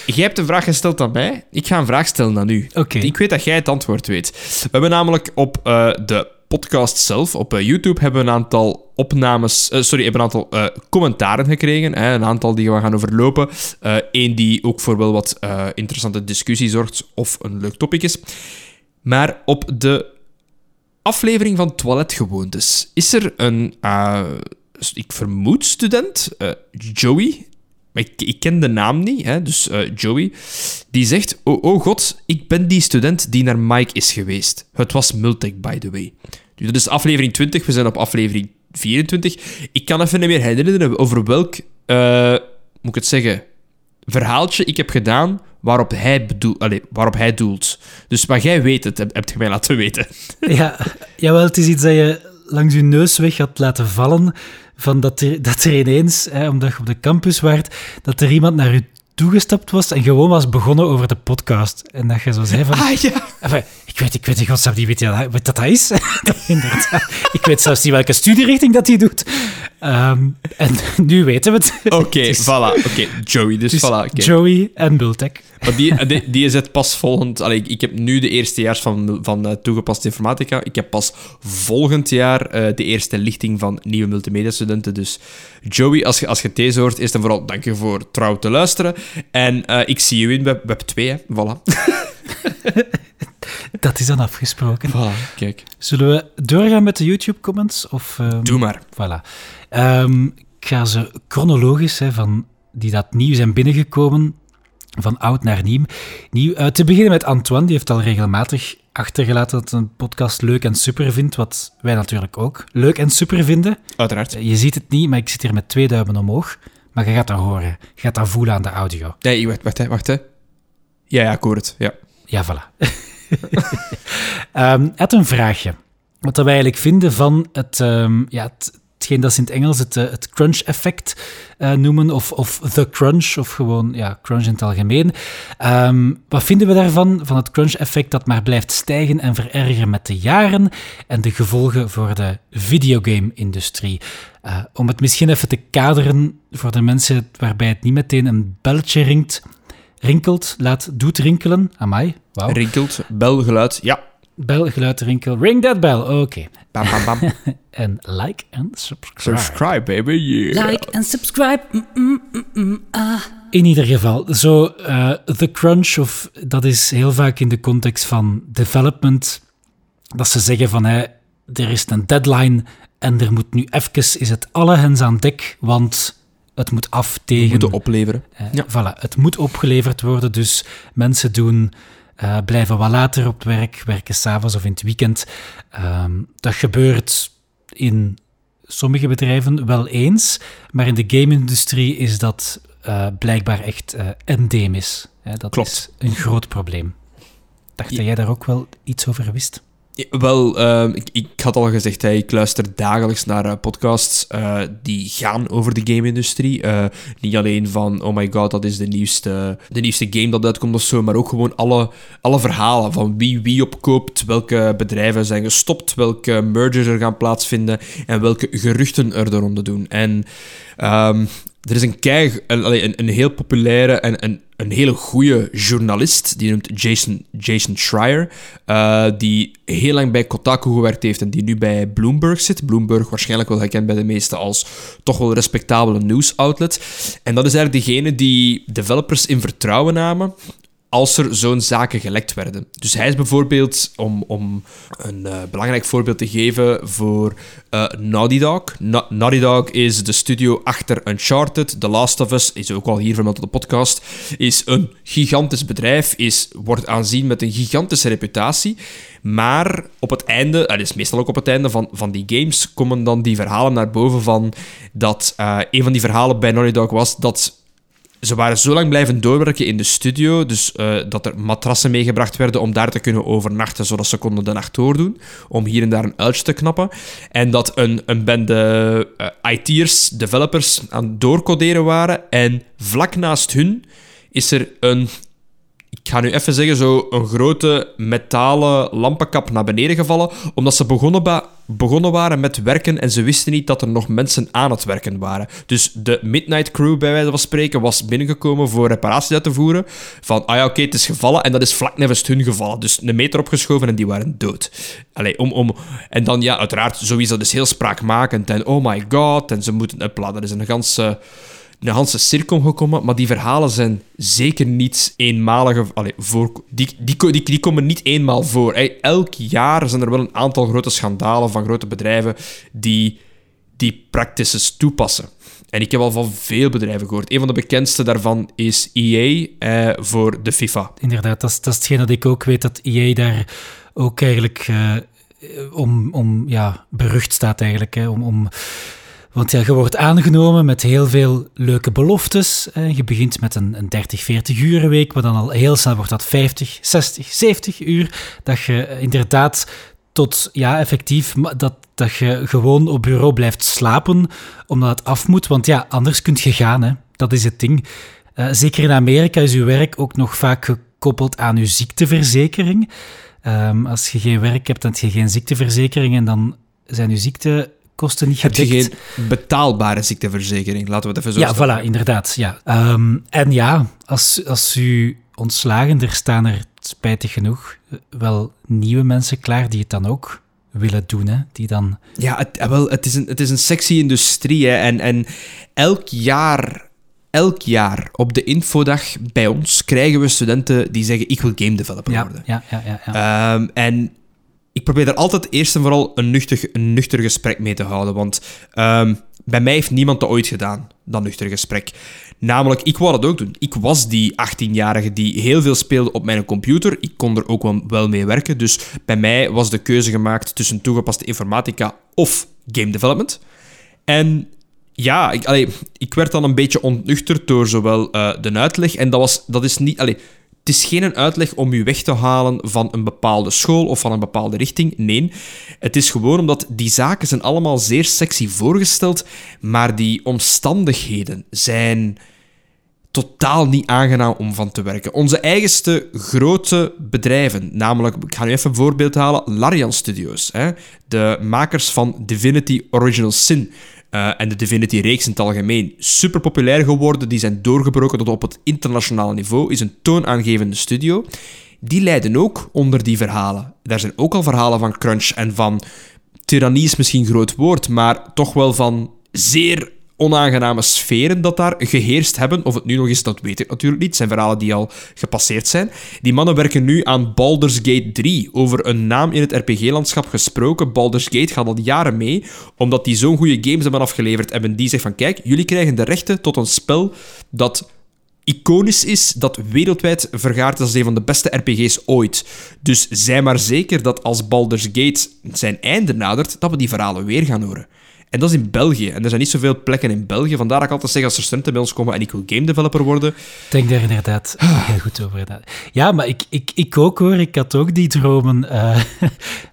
jij hebt een vraag gesteld aan mij. Ik ga een vraag stellen aan u. Oké. Ik weet dat jij het antwoord weet. We hebben namelijk op eh, de podcast zelf, op eh, YouTube, hebben we een aantal opnames... eh, sorry, hebben een aantal commentaren gekregen. Hè, een aantal die we gaan overlopen. Eén die ook voor wel wat interessante discussie zorgt of een leuk topic is. Maar op de aflevering van Toiletgewoontes is er een, ik vermoed student, Joey, maar ik, ik ken de naam niet, hè, dus eh, Joey, die zegt, oh, oh god, ik ben die student die naar Mike is geweest. Het was Multech, by the way. Dus dat is aflevering 20, we zijn op aflevering 24. Ik kan even niet meer herinneren over welk, eh, moet ik het zeggen, verhaaltje ik heb gedaan waarop hij, bedoel, allee, waarop hij doelt. Dus maar jij weet het, heb, heb je mij laten weten. Ja, jawel, het is iets dat je langs je neus weg had laten vallen. Van dat, er, dat er ineens, hè, omdat je op de campus waart, dat er iemand naar je toegestapt was en gewoon was begonnen over de podcast. En dat je zo zei van... Ah ja. Enfin, ik weet, ik weet in godsnaam niet weet je dat, wat dat is. Ik weet zelfs niet welke studierichting dat hij doet. Ehm, en nu weten we het. Oké, voilà. Oké, Joey, dus voilà. oké. Joey en Bultek. Maar die, die, die is het pas volgend... Allee, ik heb nu de eerstejaars van, van eh, toegepaste informatica. Ik heb pas volgend jaar eh, de eerste lichting van nieuwe multimedia-studenten. Dus Joey, als je, als je deze hoort, eerst en vooral dank je voor trouw te luisteren. En eh, ik zie je in web, web 2, hè. Voilà. Dat is dan afgesproken. Voilà, kijk. Zullen we doorgaan met de YouTube-comments? Of, ehm, Doe maar. Voilà. Ehm, ik ga ze chronologisch, hè, van die dat nieuw zijn binnengekomen, van oud naar nieuw. nieuw eh, te beginnen met Antoine, die heeft al regelmatig achtergelaten dat hij een podcast leuk en super vindt, wat wij natuurlijk ook leuk en super vinden. Uiteraard. Je ziet het niet, maar ik zit hier met twee duimen omhoog. Maar je gaat dat horen. Je gaat dat voelen aan de audio. Nee, wacht, wacht, hè, wacht, hè. Ja, ja, ik hoor het. Ja. Ja, voilà. Ehm, hij had een vraagje. Wat wij eigenlijk vinden van het, ehm, ja, het, hetgeen dat ze in het Engels het, eh, crunch-effect eh, noemen, of, of the crunch, of gewoon ja, crunch in het algemeen. Ehm, wat vinden we daarvan, van het crunch-effect dat maar blijft stijgen en verergeren met de jaren en de gevolgen voor de videogame-industrie? Eh, om het misschien even te kaderen voor de mensen waarbij het niet meteen een belletje ringt, rinkelt, laat, doet rinkelen. Amai, wauw. Rinkelt, bel, geluid. Ja. Bel, geluid, rinkel. Ring that bell. Oké. Bam, bam, bam. En like en subscribe. Subscribe, baby. Yeah. Like and subscribe. Mm, mm, mm, mm, ah. In ieder geval, zo eh The Crunch, of dat is heel vaak in de context van development, dat ze zeggen van, hè, er is een deadline en er moet nu even, is het alle hens aan dek, want het moet af tegen... Moeten opleveren. Eh, Ja. Voilà, het moet opgeleverd worden, dus mensen doen, eh, blijven wat later op het werk, werken s'avonds of in het weekend. Ehm, dat gebeurt in sommige bedrijven wel eens, maar in de game-industrie is dat eh, blijkbaar echt eh endemisch. Dat Klopt. is een groot probleem. Dacht Ja. dat jij daar ook wel iets over wist? Wel, ehm, ik, ik had al gezegd, hè, ik luister dagelijks naar eh, podcasts eh, die gaan over de game-industrie. Eh, niet alleen van, oh my god, dat is de nieuwste, de nieuwste game dat uitkomt of zo, maar ook gewoon alle, alle verhalen van wie wie opkoopt, welke bedrijven zijn gestopt, welke mergers er gaan plaatsvinden en welke geruchten er de ronde doen. En ehm, er is een, kei, een, een, een heel populaire en een, een hele goede journalist, die noemt Jason, Jason Schreier, eh, die heel lang bij Kotaku gewerkt heeft en die nu bij Bloomberg zit. Bloomberg waarschijnlijk wel gekend bij de meesten als toch wel respectabele nieuwsoutlet. En dat is eigenlijk degene die developers in vertrouwen namen als er zo'n zaken gelekt werden. Dus hij is bijvoorbeeld, om, om een eh, belangrijk voorbeeld te geven voor eh, Naughty Dog. Na- Naughty Dog is de studio achter Uncharted. The Last of Us is ook al hier vermeld op de podcast. Is een gigantisch bedrijf, is, wordt aanzien met een gigantische reputatie. Maar op het einde, dat is meestal ook op het einde van, van die games, komen dan die verhalen naar boven van dat eh, een van die verhalen bij Naughty Dog was dat ze waren zo lang blijven doorwerken in de studio, dus eh, dat er matrassen meegebracht werden om daar te kunnen overnachten, zodat ze konden de nacht doordoen, om hier en daar een uiltje te knappen. En dat een, een bende eh, IT'ers, developers, aan het doorcoderen waren. En vlak naast hun is er een ik ga nu even zeggen, zo een grote metalen lampenkap naar beneden gevallen, omdat ze begonnen, begonnen waren met werken en ze wisten niet dat er nog mensen aan het werken waren. Dus de Midnight Crew, bij wijze van spreken, was binnengekomen voor reparaties uit te voeren. Van, ah ja, oké, het is gevallen en dat is vlak hun gevallen. Dus een meter opgeschoven en die waren dood. Allee, om, om... En dan, ja, uiteraard, sowieso, dat is heel spraakmakend en oh my god, en ze moeten uploaden. Er is een ganse een ganse cirkel gekomen, maar die verhalen zijn zeker niet eenmalige... Allee, voor, die, die, die, komen niet eenmaal voor. Elk jaar zijn er wel een aantal grote schandalen van grote bedrijven die die practices toepassen. En ik heb al van veel bedrijven gehoord. Een van de bekendste daarvan is EA eh, voor de FIFA. Inderdaad, dat is, dat is hetgeen dat ik ook weet, dat EA daar ook eigenlijk eh, om, om ja, berucht staat eigenlijk. Hè, om, om, want ja, je wordt aangenomen met heel veel leuke beloftes. Je begint met een, een 30, 40 uur week, maar dan al heel snel wordt dat 50, 60, 70 uur. Dat je inderdaad tot, ja, effectief, dat, dat je gewoon op bureau blijft slapen, omdat het af moet. Want ja, anders kun je gaan, hè. Dat is het ding. Uh, zeker in Amerika is uw werk ook nog vaak gekoppeld aan uw ziekteverzekering. Um, als je geen werk hebt, dan heb je geen ziekteverzekering en dan zijn uw ziektekosten niet gedekt. Heb je geen betaalbare ziekteverzekering? Laten we het even zo Ja, stellen. voilà, inderdaad. Ja. Um, en ja, als, als u ontslagen, er staan er spijtig genoeg wel nieuwe mensen klaar die het dan ook willen doen, hè? die dan... Ja, het, wel, het, is een, het is een sexy industrie, hè? En, en elk jaar elk jaar op de infodag bij ons krijgen we studenten die zeggen: Ik wil game developer ja, worden. Ja, ja, ja, ja. Um, en ik probeer er altijd eerst en vooral een nuchter, een nuchter gesprek mee te houden. Want um, bij mij heeft niemand dat ooit gedaan, dat nuchter gesprek. Namelijk, ik wou dat ook doen. Ik was die 18-jarige die heel veel speelde op mijn computer. Ik kon er ook wel, mee werken. Dus bij mij was de keuze gemaakt tussen toegepaste informatica of game development. En ja, ik, ik werd dan een beetje ontnuchterd door zowel uh, de uitleg. En dat, was, dat is niet. Het is geen uitleg om u weg te halen van een bepaalde school of van een bepaalde richting. Nee, het is gewoon omdat die zaken zijn allemaal zeer sexy voorgesteld, maar die omstandigheden zijn totaal niet aangenaam om van te werken. Onze eigenste grote bedrijven, namelijk, ik ga nu even een voorbeeld halen, Larian Studios, hè, de makers van Divinity Original Sin, uh, en de Divinity-reeks in het algemeen super populair geworden. Die zijn doorgebroken tot op het internationale niveau. Is een toonaangevende studio. Die lijden ook onder die verhalen. Daar zijn ook al verhalen van crunch en van... Tyrannie is misschien een groot woord, maar toch wel van zeer onaangename sferen dat daar geheerst hebben. Of het nu nog is, dat weet ik natuurlijk niet. Het zijn verhalen die al gepasseerd zijn. Die mannen werken nu aan Baldur's Gate 3. Over een naam in het RPG-landschap gesproken. Baldur's Gate gaat al jaren mee, omdat die zo'n goede games hebben afgeleverd. En die zegt van, kijk, jullie krijgen de rechten tot een spel dat iconisch is, dat wereldwijd vergaard is als een van de beste RPG's ooit. Dus zij maar zeker dat als Baldur's Gate zijn einde nadert, dat we die verhalen weer gaan horen. En dat is in België. En er zijn niet zoveel plekken in België. Vandaar dat ik altijd zeg, als er studenten bij ons komen en ik wil game developer worden... Ik denk daar inderdaad heel goed over. Ja, maar ik, ik, ik ook hoor. Ik had ook die dromen. Uh,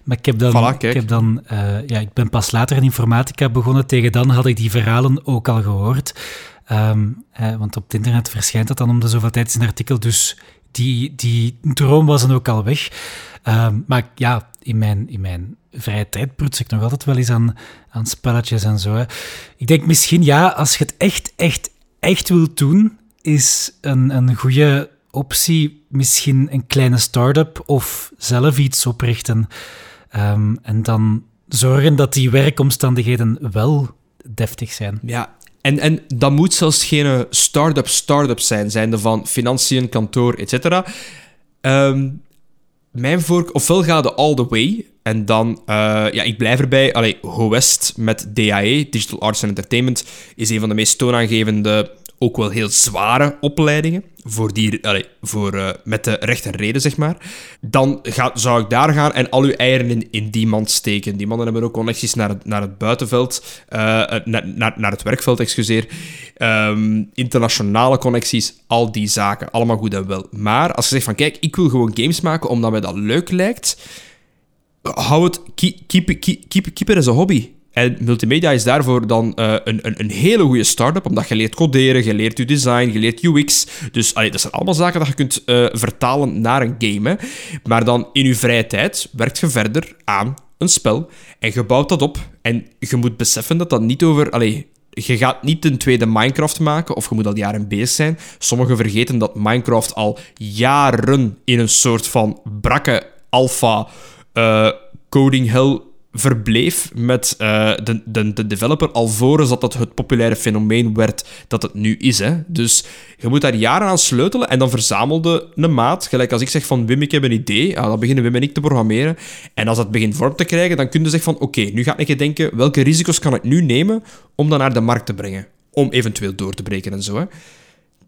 maar ik heb dan... Voilà, ik, heb dan uh, ja, ik ben pas later in informatica begonnen. Tegen dan had ik die verhalen ook al gehoord. Um, eh, want op het internet verschijnt dat dan om de zoveel tijd in een artikel. Dus die, die droom was dan ook al weg. Um, maar ja, in mijn, in mijn vrije tijd proets ik nog altijd wel eens aan, aan spelletjes en zo. Hè. Ik denk misschien, ja, als je het echt, echt, echt wilt doen, is een, een goede optie misschien een kleine start-up of zelf iets oprichten. Um, en dan zorgen dat die werkomstandigheden wel deftig zijn. Ja, en, en dat moet zelfs geen start-up start-up zijn, zijnde van financiën, kantoor, etc. Um, mijn voor... Ofwel ga de all the way, en dan... Uh, ja, ik blijf erbij. Allee, HoWest met DAE, Digital Arts and Entertainment, is een van de meest toonaangevende, ook wel heel zware opleidingen. Voor die, voor, uh, met de rechte reden, zeg maar. Dan ga, zou ik daar gaan en al uw eieren in, in die mand steken. Die mannen hebben ook connecties naar het, naar het buitenveld, uh, naar, naar, naar het werkveld, excuseer. Um, internationale connecties, al die zaken. Allemaal goed en wel. Maar als je zegt van, kijk, ik wil gewoon games maken omdat mij dat leuk lijkt hou het, keep, keep, keep, keep it as a hobby. En multimedia is daarvoor dan eh, een, een, een hele goede start-up, omdat je leert coderen, je leert je design, je leert UX. Dus dat zijn allemaal zaken dat je kunt eh, vertalen naar een game. Hè. Maar dan in je vrije tijd werkt je verder aan een spel en je bouwt dat op. En je moet beseffen dat dat niet over... Allee, je gaat niet een tweede Minecraft maken, of je moet al jaren bezig zijn. Sommigen vergeten dat Minecraft al jaren in een soort van brakke alpha eh, coding hell verbleef met eh, de, de, de developer alvorens dat dat het populaire fenomeen werd dat het nu is. Hè. Dus je moet daar jaren aan sleutelen en dan verzamelde een maat, gelijk als ik zeg van Wim, ik heb een idee, ja, dan beginnen Wim en ik te programmeren. En als dat begint vorm te krijgen, dan kun je zeggen van oké, nu ga ik denken, welke risico's kan ik nu nemen om dat naar de markt te brengen? Om eventueel door te breken en zo. Hè.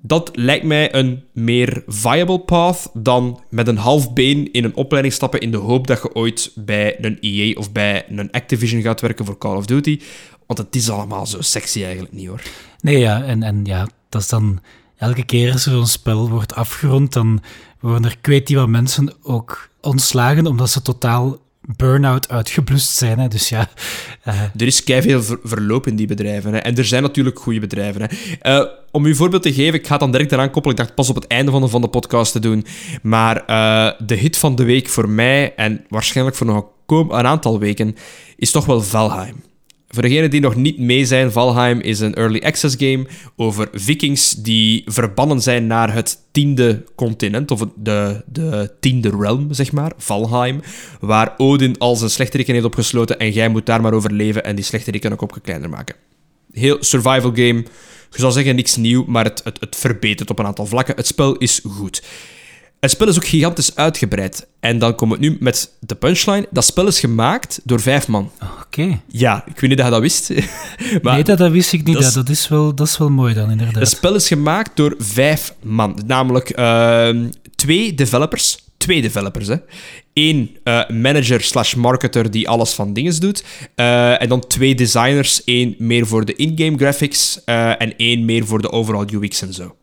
Dat lijkt mij een meer viable path dan met een half been in een opleiding stappen in de hoop dat je ooit bij een EA of bij een Activision gaat werken voor Call of Duty. Want het is allemaal zo sexy eigenlijk niet hoor. Nee, ja, en, en ja, dat is dan elke keer als zo'n spel wordt afgerond, dan worden er ik weet niet wat mensen ook ontslagen omdat ze totaal burn-out uitgeblust zijn. Hè. Dus ja, eh, Er is keiveel ver- verloop in die bedrijven. Hè. En er zijn natuurlijk goede bedrijven. Hè. Eh, om u een voorbeeld te geven, ik ga het dan direct eraan koppelen. Ik dacht pas op het einde van de, van de podcast te doen. Maar eh, de hit van de week voor mij, en waarschijnlijk voor nog een een aantal weken, is toch wel Valheim. Voor degenen die nog niet mee zijn, Valheim is een early access game over vikings die verbannen zijn naar het tiende continent, of de, de tiende realm, zeg maar, Valheim, waar Odin al zijn slechteriken heeft opgesloten en jij moet daar maar overleven en die slechteriken ook op kleiner maken. Heel survival game. Je zou zeggen niks nieuw, maar het, het, het verbetert op een aantal vlakken. Het spel is goed. Het spel is ook gigantisch uitgebreid. En dan komen we nu met de punchline. Dat spel is gemaakt door vijf man. oké. Ja, ik weet niet dat je dat wist. maar Nee, dat, dat wist ik niet. dat Dat, is- wel, dat is wel mooi dan, inderdaad. het spel is gemaakt door vijf man. Namelijk ehm, twee developers. Twee developers, hè. Eén eh, manager slash marketer die alles van dingen doet. Eh, en dan twee designers. Eén meer voor de in-game graphics. eh, en één meer voor de overall UX en zo.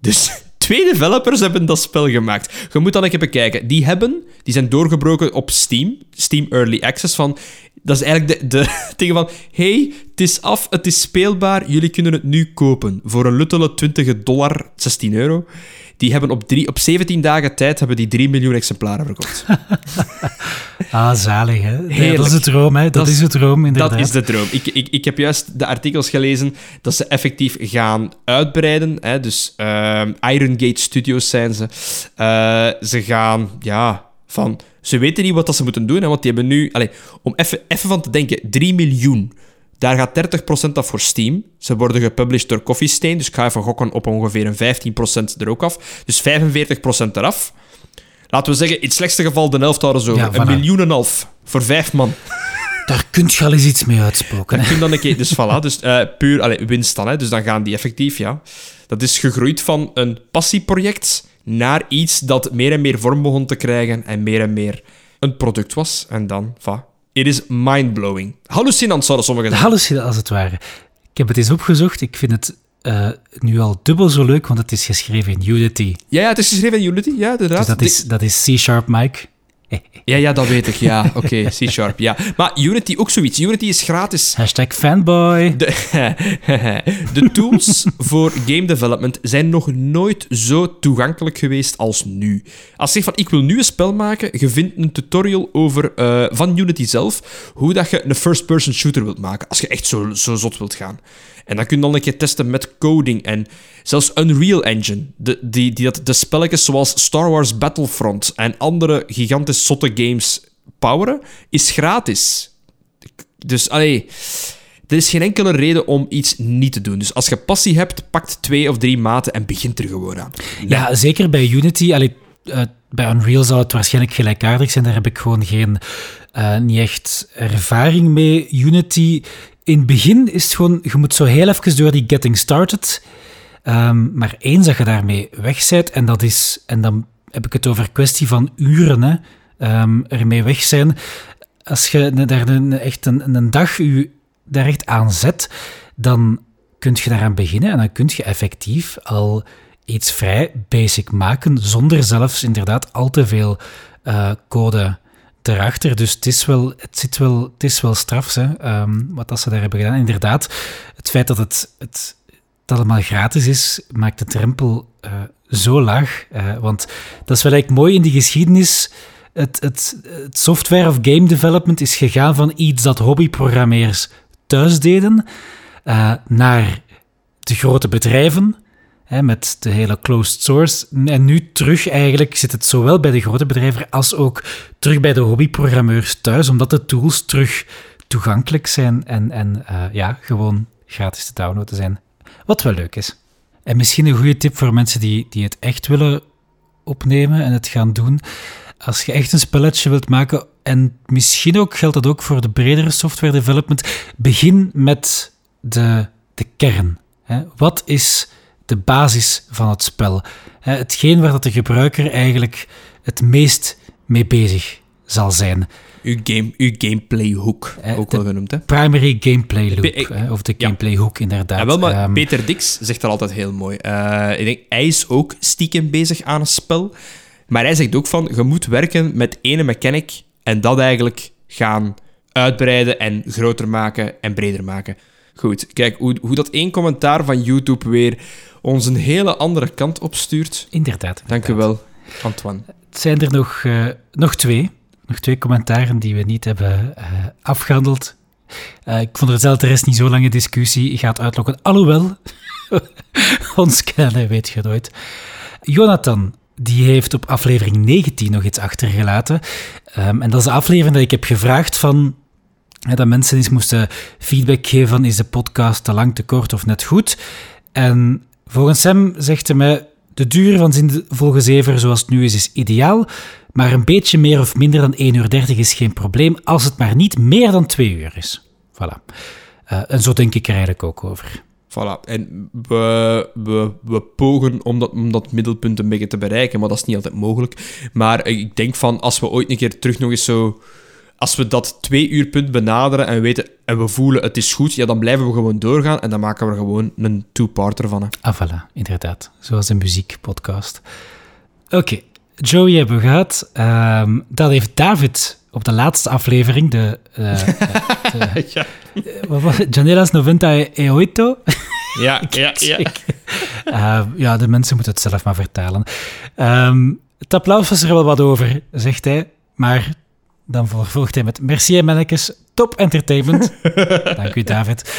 Dus twee developers hebben dat spel gemaakt. Je moet dan een keer bekijken. Die hebben, die zijn doorgebroken op Steam. Steam Early Access van... Dat is eigenlijk de, de dingen van... hey, het is af, het is speelbaar. Jullie kunnen het nu kopen. Voor een luttele 20 dollar, 16 euro. Die hebben op, drie, op 17 dagen tijd hebben die 3 miljoen exemplaren verkocht. Ah, zalig, hè? Heerlijk. dat is de droom, hè? Dat, Dat is- de droom, inderdaad. Dat is de droom. Ik, ik, ik heb juist de artikels gelezen dat ze effectief gaan uitbreiden. Hè? Dus ehm, Iron Gate Studios zijn ze. Eh, ze gaan, ja, van... Ze weten niet wat dat ze moeten doen, hè, want die hebben nu... Allez, om even even van te denken, 3 miljoen. Daar gaat 30% af voor Steam. Ze worden gepublished door Coffee Stain, dus ik ga even gokken op ongeveer een 15% er ook af. Dus 45% eraf. Laten we zeggen, in het slechtste geval de helft houden zo. Ja, een miljoen en een half. Voor vijf man. Daar kun je al eens iets mee uitspoken. Hè? kun dan een keer... Dus voilà, dus eh, puur allee, winst dan. Hè. Dus dan gaan die effectief, ja. Dat is gegroeid van een passieproject naar iets dat meer en meer vorm begon te krijgen en meer en meer een product was. En dan, va. It is mindblowing. Hallucinant, zouden sommigen zeggen. Hallucinant, als het ware. Ik heb het eens opgezocht. Ik vind het eh, nu al dubbel zo leuk, want het is geschreven in Unity. Ja, ja, het is geschreven in Unity, ja, inderdaad. Dus dat is, dat is C-sharp, Mike. Ja, ja, dat weet ik, ja. Oké, C-sharp, ja. Maar Unity ook zoiets. Unity is gratis. Hashtag fanboy. De, de tools voor game development zijn nog nooit zo toegankelijk geweest als nu. Als je zegt van ik wil nu een spel maken, je vindt een tutorial over, eh, van Unity zelf hoe dat je een first-person shooter wilt maken. Als je echt zo, zo zot wilt gaan. En dan kun je dan een keer testen met coding en zelfs Unreal Engine. De, die, die dat de spelletjes zoals Star Wars Battlefront en andere gigantisch zotte games poweren, is gratis. Dus, allee... Er is geen enkele reden om iets niet te doen. Dus als je passie hebt, pakt twee of drie maten en begint er gewoon aan. Ja, zeker bij Unity. Allee, eh, bij Unreal zou het waarschijnlijk gelijkaardig zijn. Daar heb ik gewoon geen, eh, niet echt ervaring mee. Unity, in het begin is het gewoon... Je moet zo heel even door die getting started. Ehm, maar eens dat je daarmee weg bent, en dat is... En dan heb ik het over kwestie van uren, hè, ehm, ermee weg zijn. Als je daar echt een, een dag je daar echt aan zet, dan kun je daaraan beginnen en dan kun je effectief al iets vrij basic maken, zonder zelfs inderdaad al te veel eh, code erachter. Dus het is wel, het zit wel, het is wel straf, ehm, wat dat ze daar hebben gedaan. Inderdaad, het feit dat het, het, het allemaal gratis is, maakt de drempel eh, zo laag. Eh, want dat is wel eigenlijk mooi in die geschiedenis. Het software of game development is gegaan van iets dat hobbyprogrammeers thuis deden, eh, naar de grote bedrijven, hè, met de hele closed source. En nu terug eigenlijk zit het zowel bij de grote bedrijven als ook terug bij de hobbyprogrammeurs thuis, omdat de tools terug toegankelijk zijn en, en eh, ja, gewoon gratis te downloaden zijn. Wat wel leuk is. En misschien een goede tip voor mensen die, die het echt willen opnemen en het gaan doen. Als je echt een spelletje wilt maken, en misschien ook geldt dat ook voor de bredere software development, begin met de, de kern. Wat is de basis van het spel? Hè, hetgeen waar dat de gebruiker eigenlijk het meest mee bezig zal zijn. Uw, game, uw gameplay hook, Eh, ook wel genoemd, hè? Primary gameplay loop, hè, of de ja. gameplay hook inderdaad. Ja, wel, maar Ehm, Peter Dix zegt dat altijd heel mooi. Eh, ik denk, hij is ook stiekem bezig aan een spel. Maar hij zegt ook van, je moet werken met ene mechanic en dat eigenlijk gaan uitbreiden en groter maken en breder maken. Goed, kijk, hoe, hoe dat één commentaar van YouTube weer ons een hele andere kant opstuurt. Inderdaad. Dank u wel, Antoine. Het zijn er nog, eh, nog twee. Nog twee commentaren die we niet hebben eh, afgehandeld. Eh, ik vond er zelf de rest niet zo lange discussie gaat uitlokken. Alhoewel, ons kennen weet je nooit. Jonathan, die heeft op aflevering 19 nog iets achtergelaten. Ehm, en dat is de aflevering dat ik heb gevraagd van... dat mensen eens moesten feedback geven van is de podcast te lang, te kort of net goed. En volgens hem zegt hij mij... De duur van zin volgens zoals het nu is, is ideaal. Maar een beetje meer of minder dan 1,30 uur is geen probleem, als het maar niet meer dan 2 uur is. Voilà. Eh, en zo denk ik er eigenlijk ook over. Voilà. En we, we, we pogen om dat, om dat middelpunt een beetje te bereiken, maar dat is niet altijd mogelijk. Maar ik denk van, als we ooit een keer terug nog eens zo... Als we dat twee uur punt benaderen en we weten en we voelen het is goed, ja, dan blijven we gewoon doorgaan en dan maken we er gewoon een two-parter van. Hè. Ah, voilà, inderdaad. Zoals een muziekpodcast. Oké, Joey hebben we gehad. Ehm, dat heeft David op de laatste aflevering, de... eh, de- Ja, eh, het? Janelas 90 e oito. ja, ja. ja. Eh, ja, de mensen moeten het zelf maar vertalen. Ehm, het applaus was er wel wat over, zegt hij. Maar dan vervolgt hij met merci en mannetjes, top entertainment. Dank u, David.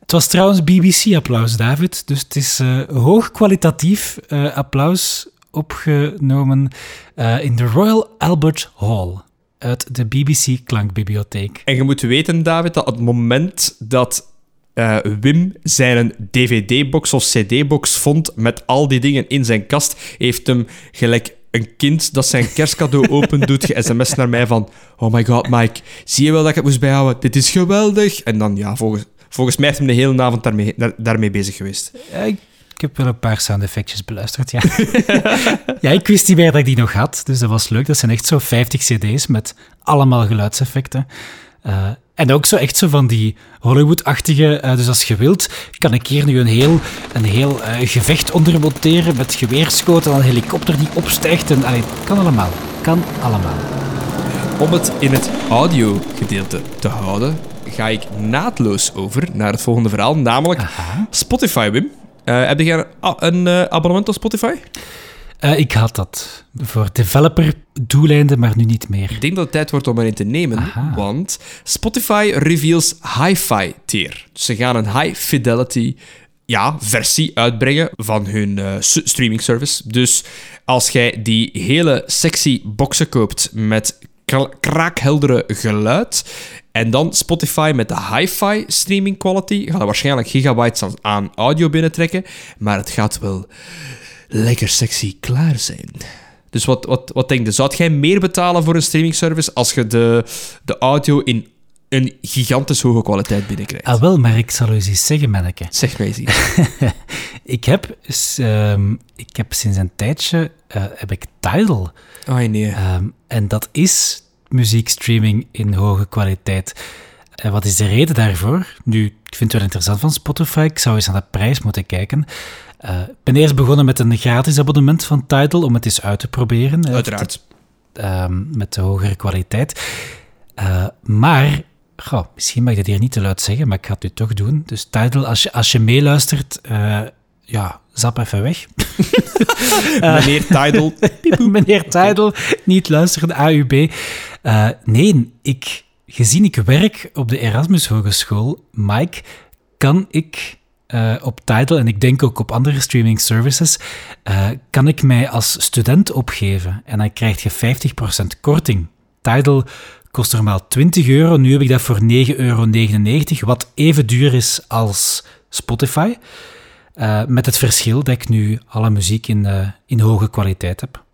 Het was trouwens BBC-applaus, David. Dus het is eh hoog kwalitatief eh, applaus opgenomen eh, in de Royal Albert Hall uit de BBC Klankbibliotheek. En je moet weten, David, dat op het moment dat Wim zijn DVD-box of CD-box vond met al die dingen in zijn kast, heeft hem gelijk een kind dat zijn kerstcadeau open doet, ge-sms naar mij van Oh my god, Mike, zie je wel dat ik het moest bijhouden? Dit is geweldig! En dan, ja, volgens, volgens mij heeft hij de hele avond daarmee, daar- daarmee bezig geweest. Ja, ik, ik heb wel een paar sound effectjes beluisterd, ja. ja, ik wist niet meer dat ik die nog had, dus dat was leuk. Dat zijn echt zo 50 cd's met allemaal geluidseffecten. Eh, en ook zo echt zo van die Hollywood-achtige... eh, dus als je wilt, kan ik hier nu een heel, een heel eh, gevecht onder monteren met geweerschoten en een helikopter die opstijgt. En, allee, kan allemaal. Kan allemaal. Om het in het audiogedeelte te houden, ga ik naadloos over naar het volgende verhaal, namelijk Aha. Spotify, Wim. Eh, heb jij een, a- een abonnement op Spotify? Eh, ik had dat voor developer-doeleinden, maar nu niet meer. Ik denk dat het tijd wordt om erin te nemen, Aha. want Spotify reveals hi-fi tier. Dus ze gaan een high fidelity ja, versie uitbrengen van hun eh, streaming service. Dus als jij die hele sexy boxen koopt met kra- kraakheldere geluid en dan Spotify met de hi-fi streaming quality, gaat er waarschijnlijk gigabytes aan, aan audio binnentrekken, maar het gaat wel lekker sexy klaar zijn. Dus wat, wat, wat denk je? Zou jij meer betalen voor een streaming service als je de, de audio in een gigantisch hoge kwaliteit binnenkrijgt? Ah, wel, maar ik zal u eens iets zeggen, manneke. Zeg mij eens iets. ik, heb, ehm, ik heb sinds een tijdje eh, heb ik Tidal. Oh nee. Ehm, en dat is muziekstreaming in hoge kwaliteit. En wat is de reden daarvoor? Nu, ik vind het wel interessant van Spotify. Ik zou eens naar de prijs moeten kijken. Ik ben eerst begonnen met een gratis abonnement van Tidal om het eens uit te proberen. Uiteraard. ehm, met de hogere kwaliteit. Eh, maar, goh, misschien mag ik dat hier niet te luid zeggen, maar ik ga het nu toch doen. Dus Tidal, als je, als je meeluistert, eh, ja, zap even weg. Meneer Tidal. Meneer Tidal, niet luisteren, AUB. Nee, ik, gezien ik werk op de Erasmus Hogeschool, Mike, kan ik eh, op Tidal, en ik denk ook op andere streaming services, eh, kan ik mij als student opgeven. En dan krijg je 50% korting. Tidal kost normaal 20 euro, nu heb ik dat voor 9,99 euro, wat even duur is als Spotify. Eh, met het verschil dat ik nu alle muziek in, in hoge kwaliteit heb.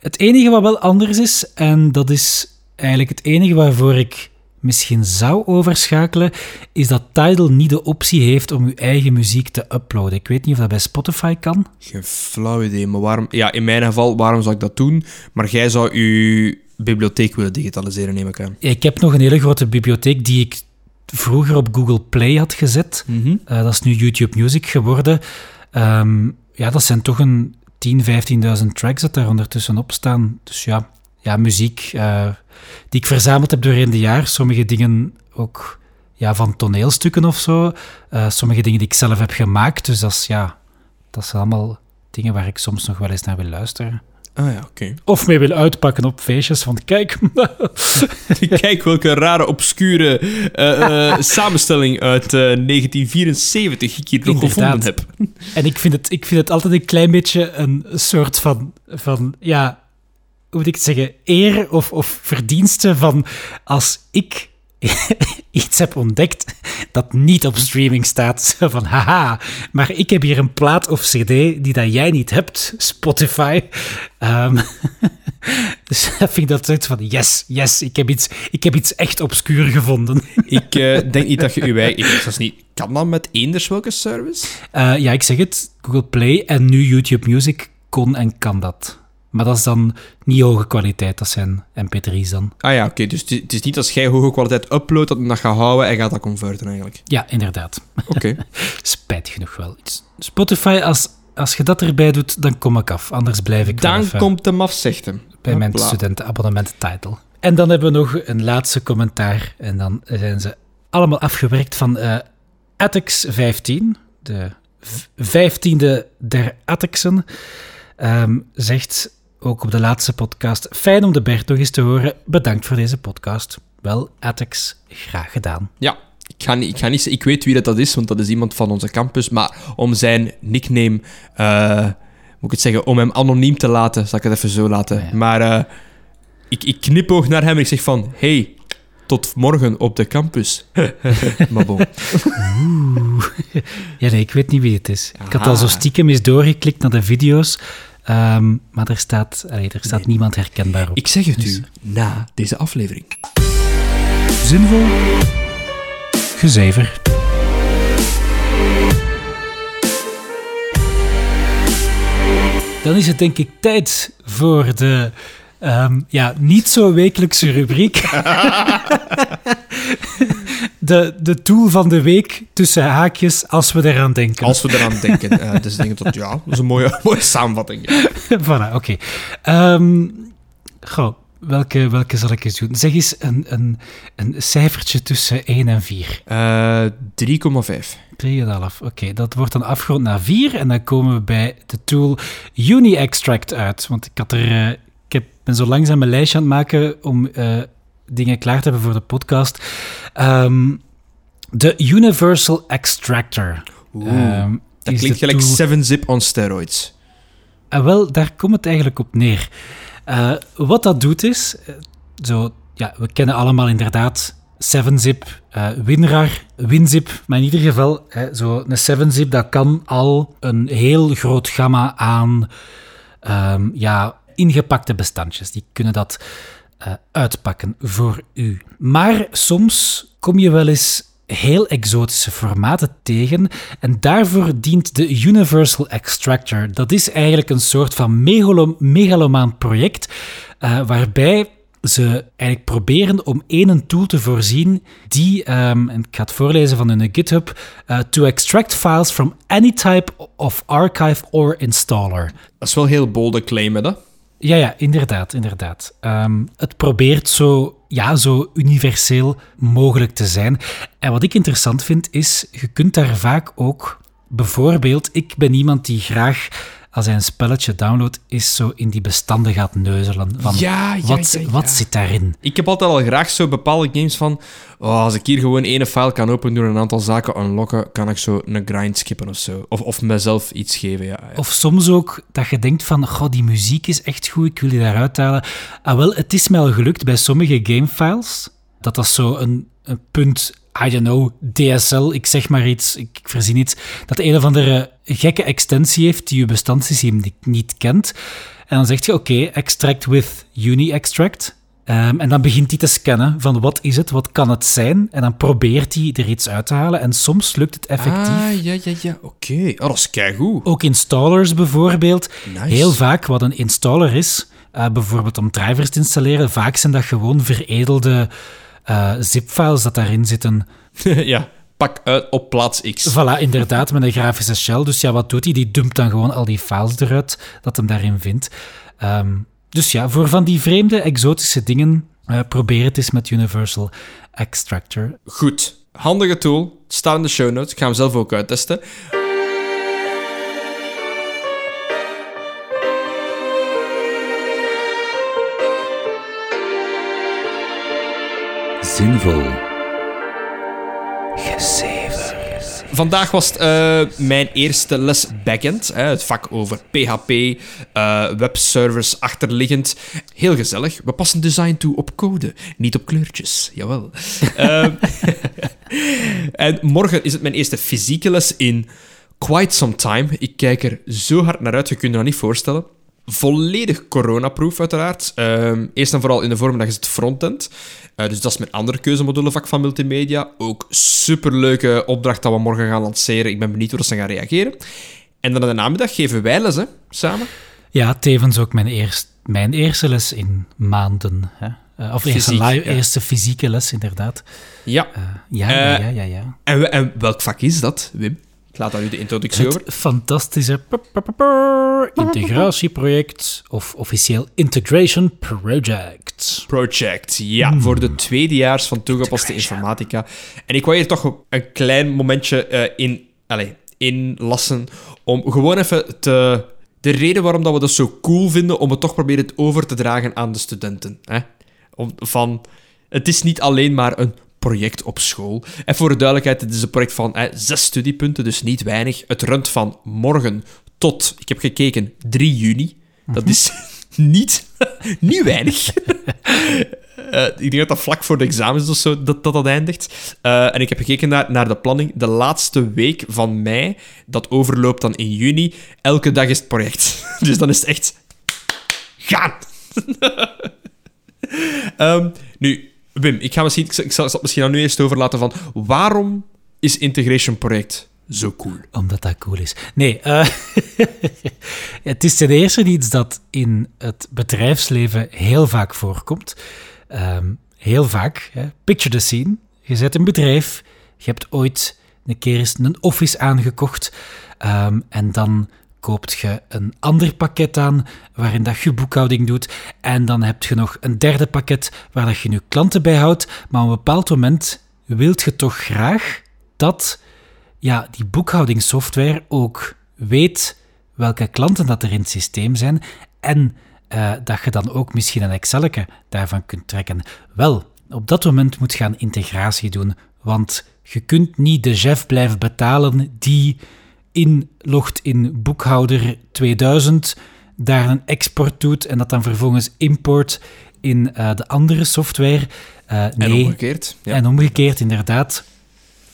Het enige wat wel anders is, en dat is eigenlijk het enige waarvoor ik misschien zou overschakelen, is dat Tidal niet de optie heeft om uw eigen muziek te uploaden. Ik weet niet of dat bij Spotify kan. Geen flauw idee, maar waarom... Ja, in mijn geval, waarom zou ik dat doen? Maar jij zou je bibliotheek willen digitaliseren, neem ik aan. Ik heb nog een hele grote bibliotheek die ik vroeger op Google Play had gezet. Eh, dat is nu YouTube Music geworden. Ehm, ja, dat zijn toch een 10.000, 15.000 tracks dat daar ondertussen op staan. Dus ja, ja muziek eh, die ik verzameld heb doorheen de jaar. Sommige dingen ook ja, van toneelstukken of zo. Eh, sommige dingen die ik zelf heb gemaakt. Dus dat is, ja, dat zijn allemaal dingen waar ik soms nog wel eens naar wil luisteren. Ah ja, oké. Of mee wil uitpakken op feestjes, van kijk, Kijk welke rare, obscure eh, samenstelling uit eh, 1974 ik hier nog gevonden heb. En ik vind, het, ik vind het altijd een klein beetje een soort van, van ja, hoe moet ik het zeggen, eer of, of verdienste van als ik iets heb ontdekt dat niet op streaming staat. Van, haha, maar ik heb hier een plaat of cd die dat jij niet hebt, Spotify. Ehm, dus dat vind ik dat zoiets van, yes, yes, ik heb iets, ik heb iets echt obscuur gevonden. Ik eh, denk niet dat je je eigen... Niet... Kan dat met eenders welke service? Eh, ja, ik zeg het, Google Play en nu YouTube Music kon en kan dat. Maar dat is dan niet hoge kwaliteit, dat zijn mp3's dan. Ah ja, oké. dus het is- niet als jij hoge kwaliteit uploadt, dat je dat gaat houden en gaat dat converten eigenlijk. Ja, inderdaad. Oké. Spijtig genoeg wel. Spotify, als, als je dat erbij doet, dan kom ik af. Anders blijf ik Dan even komt de afzichten. bij mijn studentenabonnement title. En dan hebben we nog een laatste commentaar. En dan zijn ze allemaal afgewerkt van eh Atix 15. De vijftiende der Atixen. Ehm, zegt ook op de laatste podcast... Fijn om de Bert nog eens te horen. Bedankt voor deze podcast. Wel, Atix, graag gedaan. Ja, ik ga, niet, ik ga niet ik weet wie dat, dat is, want dat is iemand van onze campus. Maar om zijn nickname, eh, moet ik het zeggen, om hem anoniem te laten, zal ik het even zo laten. Ja. Maar eh, ik, ik knipoog naar hem en ik zeg van, hey, tot morgen op de campus. maar bon. Ja, nee, ik weet niet wie het is. Ik had al zo stiekem eens doorgeklikt naar de video's. Ehm, maar er staat, allee, er staat niemand herkenbaar op. Ik zeg het Dus- u, na deze aflevering. Zinvol. Gezever. Dan is het denk ik tijd voor de ehm, ja, niet zo wekelijkse rubriek. de, de tool van de week tussen haakjes als we eraan denken. Als we eraan denken. eh, dus ik denk dat, ja, dat is een mooie, mooie samenvatting. ja. voilà, oké. Ehm, goh, welke, welke zal ik eens doen? Zeg eens een, een, een cijfertje tussen 1 en 4. Eh 3,5. 3,5. Oké, dat wordt dan afgerond naar 4. En dan komen we bij de tool Uni-Extract uit. Want ik, had er, eh, ik heb, ben zo langzaam mijn lijstje aan het maken om eh, dingen klaar te hebben voor de podcast. Ehm, de Universal Extractor. Ehm, Dat klinkt gelijk tool- 7-zip on steroids. Ah, wel, daar komt het eigenlijk op neer. Eh, wat dat doet is, eh, zo, ja, we kennen allemaal inderdaad 7-zip, eh WinRAR, WinZip, maar in ieder geval, hè, zo een 7-zip, dat kan al een heel groot gamma aan ehm, ja, ingepakte bestandjes. Die kunnen dat eh, uitpakken voor u. Maar soms kom je wel eens heel exotische formaten tegen en daarvoor dient de Universal Extractor. Dat is eigenlijk een soort van megalo megalomaan project eh, waarbij ze eigenlijk proberen om één tool te voorzien die, ehm, en ik ga het voorlezen van hun GitHub, eh, to extract files from any type of archive or installer. Dat is wel heel bolde claim, hè? Ja, ja, inderdaad, inderdaad. Ehm, het probeert zo, ja, zo universeel mogelijk te zijn. En wat ik interessant vind, is, je kunt daar vaak ook... Bijvoorbeeld, ik ben iemand die graag, als hij een spelletje downloadt, is zo in die bestanden gaat neuzelen. Van, Ja, ja, wat, ja, ja. wat zit daarin? Ik heb altijd al graag zo bepaalde games van... Oh, als ik hier gewoon ene file kan openen door een aantal zaken unlocken, kan ik zo een grind skippen of zo. Of, of mezelf iets geven, ja. ja. Of soms ook dat je denkt van, goh, die muziek is echt goed, ik wil die daaruit halen. Ah, wel, het is mij al gelukt bij sommige gamefiles, dat dat zo een, een punt, I don't know, DSL, ik zeg maar iets, ik, ik verzin iets, dat een of andere gekke extensie heeft die je bestandssysteem niet- niet kent. En dan zeg je, oké, extract with uni-extract. Ehm, en dan begint hij te scannen van wat is het, wat kan het zijn. En dan probeert hij er iets uit te halen. En soms lukt het effectief. Ah, ja, ja, ja. Oké. Oh, dat is keigoed. Ook installers bijvoorbeeld. Nice. Heel vaak wat een installer is, eh, bijvoorbeeld om drivers te installeren, vaak zijn dat gewoon veredelde eh, zip-files dat daarin zitten. ja. Pak uit op plaats X. Voilà, inderdaad, met een grafische shell. Dus ja, wat doet hij? Die dumpt dan gewoon al die files eruit dat hem daarin vindt. Ehm, dus ja, voor van die vreemde, exotische dingen, eh, probeer het eens met Universal Extractor. Goed. Handige tool. Het staat in de show notes. Ik ga hem zelf ook uittesten. Zinvol. Vandaag was het eh, mijn eerste les backend. Hè, het vak over PHP, eh, webservers achterliggend. Heel gezellig. We passen design toe op code, niet op kleurtjes. Jawel. Ehm, en morgen is het mijn eerste fysieke les in quite some time. Ik kijk er zo hard naar uit, je kunt je dat niet voorstellen. Volledig coronaproof, uiteraard. Ehm, eerst en vooral in de voormiddag is het frontend. Eh, dus dat is mijn andere keuzemodulenvak van multimedia. Ook superleuke opdracht dat we morgen gaan lanceren. Ik ben benieuwd hoe dat ze gaan reageren. En dan in de namiddag geven wij les, hè, samen. Ja, tevens ook mijn, eerst, mijn eerste les in maanden. Hè? Eh, of eerste, Fysiek, live, ja. eerste fysieke les, inderdaad. Ja. Eh, ja, ja, Eh, ja, ja, ja. En, en welk vak is dat, Wim? Laat daar nu de introductie over. Het fantastische p- p- integratieproject, of officieel Integration Project. Project, ja, voor de tweedejaars van toegepaste informatica. En ik wou hier toch een klein momentje eh, in, allez, inlassen om gewoon even te... De reden waarom dat we dat zo cool vinden, om het toch proberen over te dragen aan de studenten. Hè? Om, van, het is niet alleen maar een project op school. En voor de duidelijkheid, het is een project van hè, zes studiepunten, dus niet weinig. Het runt van morgen tot, ik heb gekeken, 3 juni. Dat is niet, niet weinig. Eh, ik denk dat dat vlak voor de examens of zo dat dat, dat eindigt. Eh, en ik heb gekeken naar, naar de planning. De laatste week van mei, dat overloopt dan in juni. Elke dag is het project. Dus dan is het echt... Gaan! Ehm, nu, Wim, ik, ga misschien, ik zal het misschien aan u eerst overlaten van... Waarom is Integration Project zo cool? Omdat dat cool is. Nee, eh, het is ten eerste iets dat in het bedrijfsleven heel vaak voorkomt. Ehm, heel vaak. Hè. Picture the scene. Je zet een bedrijf, je hebt ooit een keer eens een office aangekocht ehm, en dan koopt je een ander pakket aan waarin dat je boekhouding doet en dan heb je nog een derde pakket waar dat je je klanten bijhoudt, maar op een bepaald moment wilt je toch graag dat ja, die boekhoudingsoftware ook weet welke klanten dat er in het systeem zijn en eh, dat je dan ook misschien een Excelletje daarvan kunt trekken. Wel, op dat moment moet je integratie doen, want je kunt niet de chef blijven betalen die inlogt in boekhouder 2000, daar een export doet en dat dan vervolgens import in eh, de andere software. Eh, En nee, omgekeerd. Ja. en omgekeerd, inderdaad.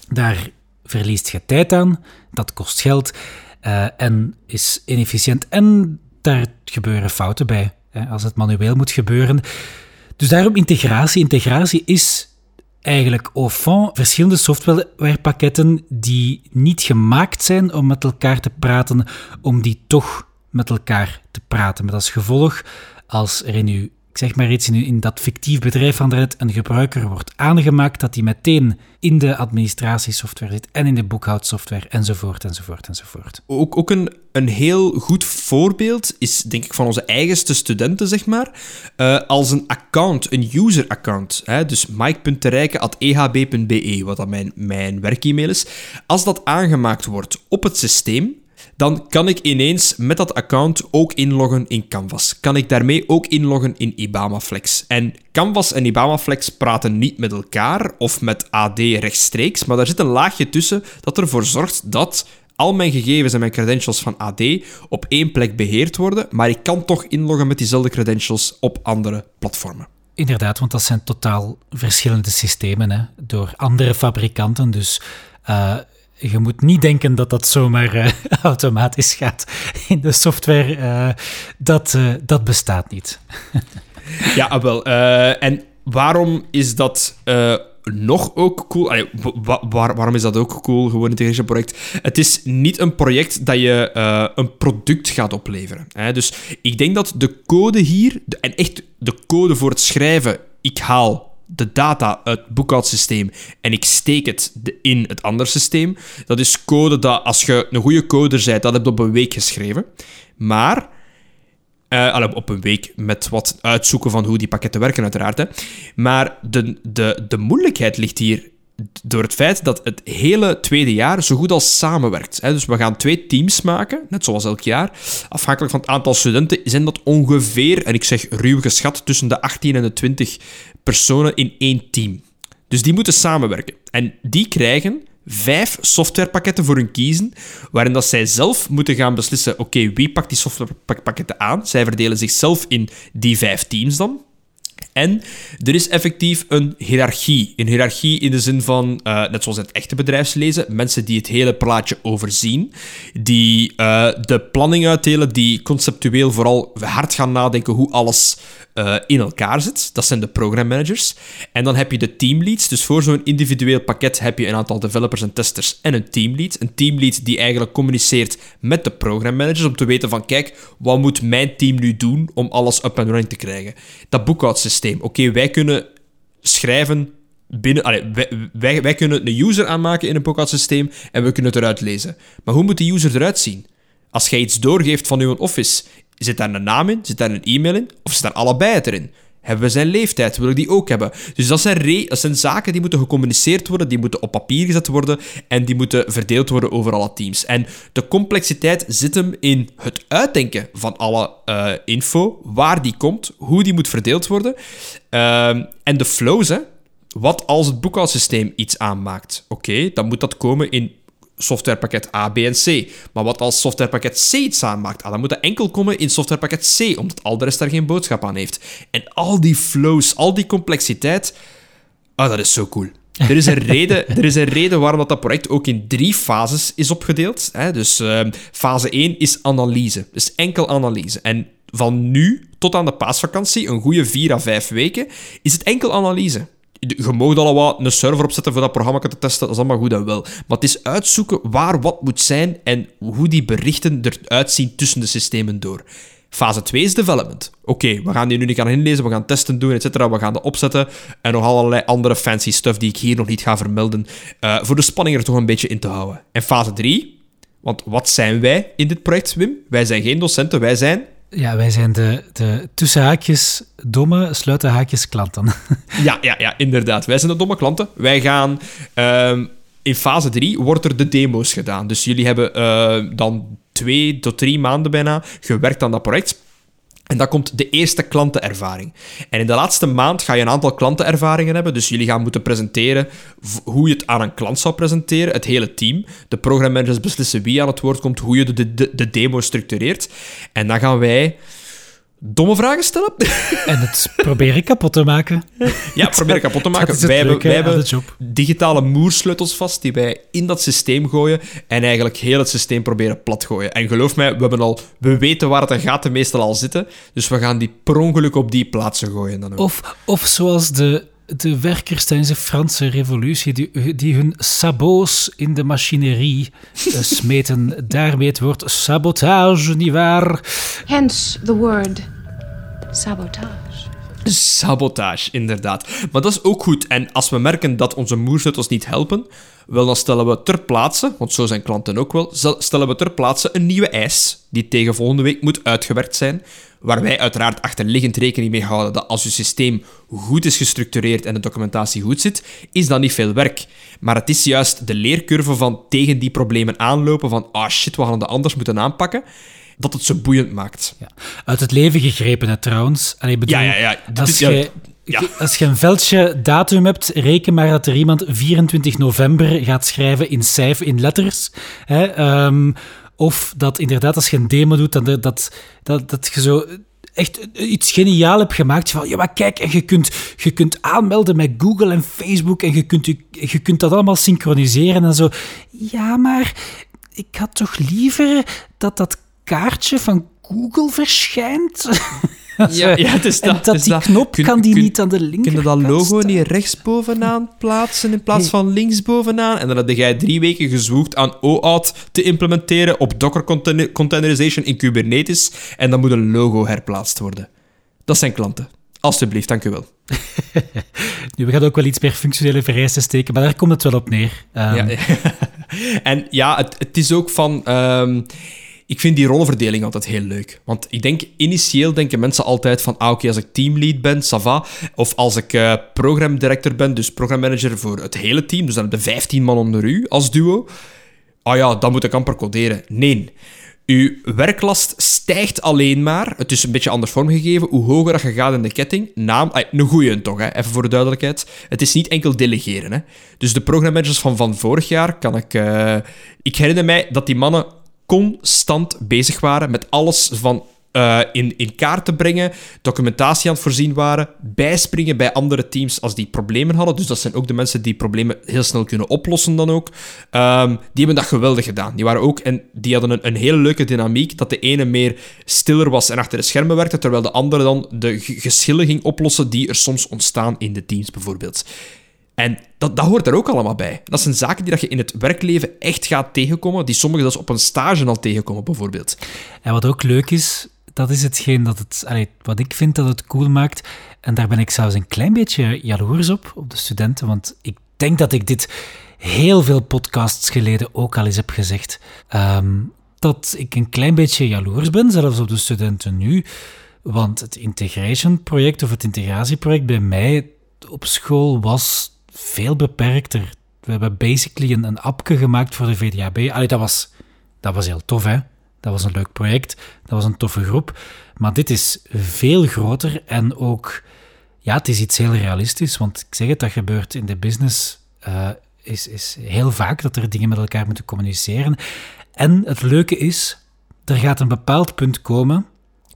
Daar verliest je tijd aan, dat kost geld eh, en is inefficiënt. En daar gebeuren fouten bij, hè, als het manueel moet gebeuren. Dus daarom integratie. Integratie is eigenlijk au fond verschillende softwarepakketten die niet gemaakt zijn om met elkaar te praten, om die toch met elkaar te praten. Met als gevolg, als er in uw zeg maar iets, in, dat fictief bedrijf van daarnet een gebruiker wordt aangemaakt, dat die meteen in de administratiesoftware zit en in de boekhoudsoftware enzovoort, enzovoort, enzovoort. Ook, ook een, een heel goed voorbeeld is, denk ik, van onze eigenste studenten, zeg maar. Eh, als een account, een user-account. Dus mike.terijken.ehb.be, wat dan mijn, mijn werk-e-mail is. Als dat aangemaakt wordt op het systeem, dan kan ik ineens met dat account ook inloggen in Canvas. Kan ik daarmee ook inloggen in Ibamaflex. En Canvas en Ibamaflex praten niet met elkaar of met AD rechtstreeks, maar daar zit een laagje tussen dat ervoor zorgt dat al mijn gegevens en mijn credentials van AD op één plek beheerd worden, maar ik kan toch inloggen met diezelfde credentials op andere platformen. Inderdaad, want dat zijn totaal verschillende systemen hè, door andere fabrikanten. Dus uh, je moet niet denken dat dat zomaar uh, automatisch gaat in de software. Uh, dat, uh, dat bestaat niet. ja, ah, wel. en waarom is dat nog ook cool? Waarom is dat ook cool, gewoon het project? Het is niet een project dat je een product gaat opleveren. Hè? Dus ik denk dat de code hier, en echt de code voor het schrijven, ik haal de data uit het boekhoudsysteem en ik steek het in het andere systeem. Dat is code dat, als je een goede coder bent, dat heb je op een week geschreven. Maar, uh, op een week met wat uitzoeken van hoe die pakketten werken, uiteraard. Hè. Maar de, de, de moeilijkheid ligt hier door het feit dat het hele tweede jaar zo goed als samenwerkt. Dus we gaan twee teams maken, net zoals elk jaar. Afhankelijk van het aantal studenten zijn dat ongeveer, en ik zeg ruw geschat, tussen de 18 en de 20 personen in één team. Dus die moeten samenwerken. En die krijgen vijf softwarepakketten voor hun kiezen, waarin dat zij zelf moeten gaan beslissen, oké, wie pakt die softwarepakketten aan? Zij verdelen zichzelf in die vijf teams dan. En er is effectief een hiërarchie. Een hiërarchie in de zin van, uh, net zoals in het echte bedrijfslezen, mensen die het hele plaatje overzien, die uh, de planning uitdelen, die conceptueel vooral hard gaan nadenken hoe alles uh, in elkaar zit. Dat zijn de programmanagers. En dan heb je de teamleads. Dus voor zo'n individueel pakket heb je een aantal developers en testers en een teamlead. Een teamlead die eigenlijk communiceert met de programmanagers om te weten van, kijk, wat moet mijn team nu doen om alles up and running te krijgen? Dat boekhoudsysteem. Oké, wij kunnen schrijven binnen... Allee, wij, wij, kunnen een user aanmaken in een boekhoudsysteem en we kunnen het eruit lezen. Maar hoe moet die user eruit zien? Als jij iets doorgeeft van uw office, Zit daar een naam in? Zit daar een e-mail in? Of zit daar allebei erin? Hebben we zijn leeftijd? Wil ik die ook hebben? Dus dat zijn, dat zijn zaken die moeten gecommuniceerd worden, die moeten op papier gezet worden en die moeten verdeeld worden over alle teams. En de complexiteit zit hem in het uitdenken van alle uh, info, waar die komt, hoe die moet verdeeld worden. Uh, en de flows, hè. Wat als het boekhoudsysteem iets aanmaakt? Oké, dan moet dat komen in softwarepakket A, B en C. Maar wat als softwarepakket C iets aanmaakt? Ah, dan moet dat enkel komen in softwarepakket C, omdat al de rest daar geen boodschap aan heeft. En al die flows, al die complexiteit, oh, dat is zo cool. Er is, een reden, er is een reden waarom dat, project ook in drie fases is opgedeeld. Hè? Dus uh, fase 1 is analyse. Dus enkel analyse. En van nu tot aan de paasvakantie, een goede vier à vijf weken, is het enkel analyse je mag al wat een server opzetten voor dat programma te testen, dat is allemaal goed en wel. Maar het is uitzoeken waar wat moet zijn en hoe die berichten eruit zien tussen de systemen door. Fase 2 is development. Oké, we gaan die nu niet gaan inlezen, we gaan testen doen, etc. We gaan dat opzetten en nog allerlei andere fancy stuff die ik hier nog niet ga vermelden, uh, voor de spanning er toch een beetje in te houden. En fase 3, want wat zijn wij in dit project, Wim? Wij zijn geen docenten, wij zijn ja, wij zijn de, de tussenhaakjes domme, sluitenhaakjes klanten. Ja, ja, ja, inderdaad. Wij zijn de domme klanten. Wij gaan... Uh, in fase 3 wordt er de demo's gedaan. Dus jullie hebben uh, dan twee tot drie maanden bijna gewerkt aan dat project. En dan komt de eerste klantenervaring. En in de laatste maand ga je een aantal klantenervaringen hebben. Dus jullie gaan moeten presenteren hoe je het aan een klant zou presenteren. Het hele team. De programmanagers beslissen wie aan het woord komt, hoe je de, de, de demo structureert. En dan gaan wij domme vragen stellen. En het proberen kapot te maken. Ja, proberen kapot te maken. Wij hebben, wij hebben digitale moersleutels vast die wij in dat systeem gooien en eigenlijk heel het systeem proberen plat gooien. En geloof mij, we, hebben al, we weten waar het de gaten meestal al zitten, dus we gaan die per ongeluk op die plaatsen gooien. Dan ook. Of, of zoals de de werkers tijdens de Franse revolutie die, die hun sabots in de machinerie uh, smeten. Daarmee het woord sabotage, nietwaar? Hence the word sabotage. Sabotage, inderdaad. Maar dat is ook goed. En als we merken dat onze moersleutels niet helpen, wel, dan stellen we ter plaatse, want zo zijn klanten ook wel, stel- stellen we ter plaatse een nieuwe eis, die tegen volgende week moet uitgewerkt zijn, waar wij uiteraard achterliggend rekening mee houden dat als uw systeem goed is gestructureerd en de documentatie goed zit, is dat niet veel werk. Maar het is juist de leercurve van tegen die problemen aanlopen, van ah shit, we gaan het anders moeten aanpakken, dat het zo boeiend maakt. Ja. Uit het leven gegrepen, hè, trouwens. Ik bedoel, Ja, ja, ja. Als je, ja. als je een veldje datum hebt, reken maar dat er iemand 24 november gaat schrijven in cijfer, in letters. Hè, ehm, of dat inderdaad, als je een demo doet, dat, dat, dat, dat je zo echt iets geniaal hebt gemaakt. Van, ja, maar kijk, en je kunt, je kunt aanmelden met Google en Facebook en je kunt, je, kunt dat allemaal synchroniseren en zo. Ja, maar ik had toch liever dat dat kaartje van Google verschijnt? Ja, ja, het is en dat, dat het is die dat. knop Kun- kan die kun- niet aan de linkerkant Kun je dat logo staan? niet rechtsbovenaan plaatsen in plaats van linksbovenaan? En dan heb jij drie weken gezwoegd aan OAuth te implementeren op Docker container- containerization in Kubernetes. En dan moet een logo herplaatst worden. Dat zijn klanten. Alsjeblieft, dank u wel. Nu, we gaan ook wel iets meer functionele vereisten steken, maar daar komt het wel op neer. Ehm, Ja, en ja, het, het is ook van... ehm, ik vind die rollenverdeling altijd heel leuk. Want ik denk, initieel denken mensen altijd van... Ah, oké, als ik teamlead ben, ça va. Of als ik eh programdirector ben, dus programmanager voor het hele team. Dus dan heb je 15 man onder u als duo. Ah ja, dan moet ik amper coderen. Nee. Uw werklast stijgt alleen maar. Het is een beetje anders vormgegeven. Hoe hoger je gaat in de ketting. Naam, een goeie toch, hè? even voor de duidelijkheid. Het is niet enkel delegeren. Hè? Dus de programmanagers van, van vorig jaar kan ik. eh, ik herinner mij dat die mannen constant bezig waren met alles van eh, in, in kaart te brengen, documentatie aan het voorzien waren, bijspringen bij andere teams als die problemen hadden. Dus dat zijn ook de mensen die problemen heel snel kunnen oplossen dan ook. Ehm, die hebben dat geweldig gedaan. Die waren ook, en die hadden een, een hele leuke dynamiek, dat de ene meer stiller was en achter de schermen werkte, terwijl de andere dan de geschillen ging oplossen die er soms ontstaan in de teams bijvoorbeeld. En dat, dat hoort er ook allemaal bij. Dat zijn zaken die dat je in het werkleven echt gaat tegenkomen, die sommigen zelfs op een stage al tegenkomen, bijvoorbeeld. En wat ook leuk is, dat is hetgeen dat het, wat ik vind dat het cool maakt. En daar ben ik zelfs een klein beetje jaloers op, op de studenten. Want ik denk dat ik dit heel veel podcasts geleden ook al eens heb gezegd. Ehm, dat ik een klein beetje jaloers ben, zelfs op de studenten nu. Want het integration project of het integratieproject bij mij op school was veel beperkter. We hebben basically een, een appje gemaakt voor de VDAB. Allee, dat was, dat was heel tof, hè. Dat was een leuk project, dat was een toffe groep. Maar dit is veel groter en ook, ja, het is iets heel realistisch. Want ik zeg het, dat gebeurt in de business, eh, is, is heel vaak dat er dingen met elkaar moeten communiceren. En het leuke is, er gaat een bepaald punt komen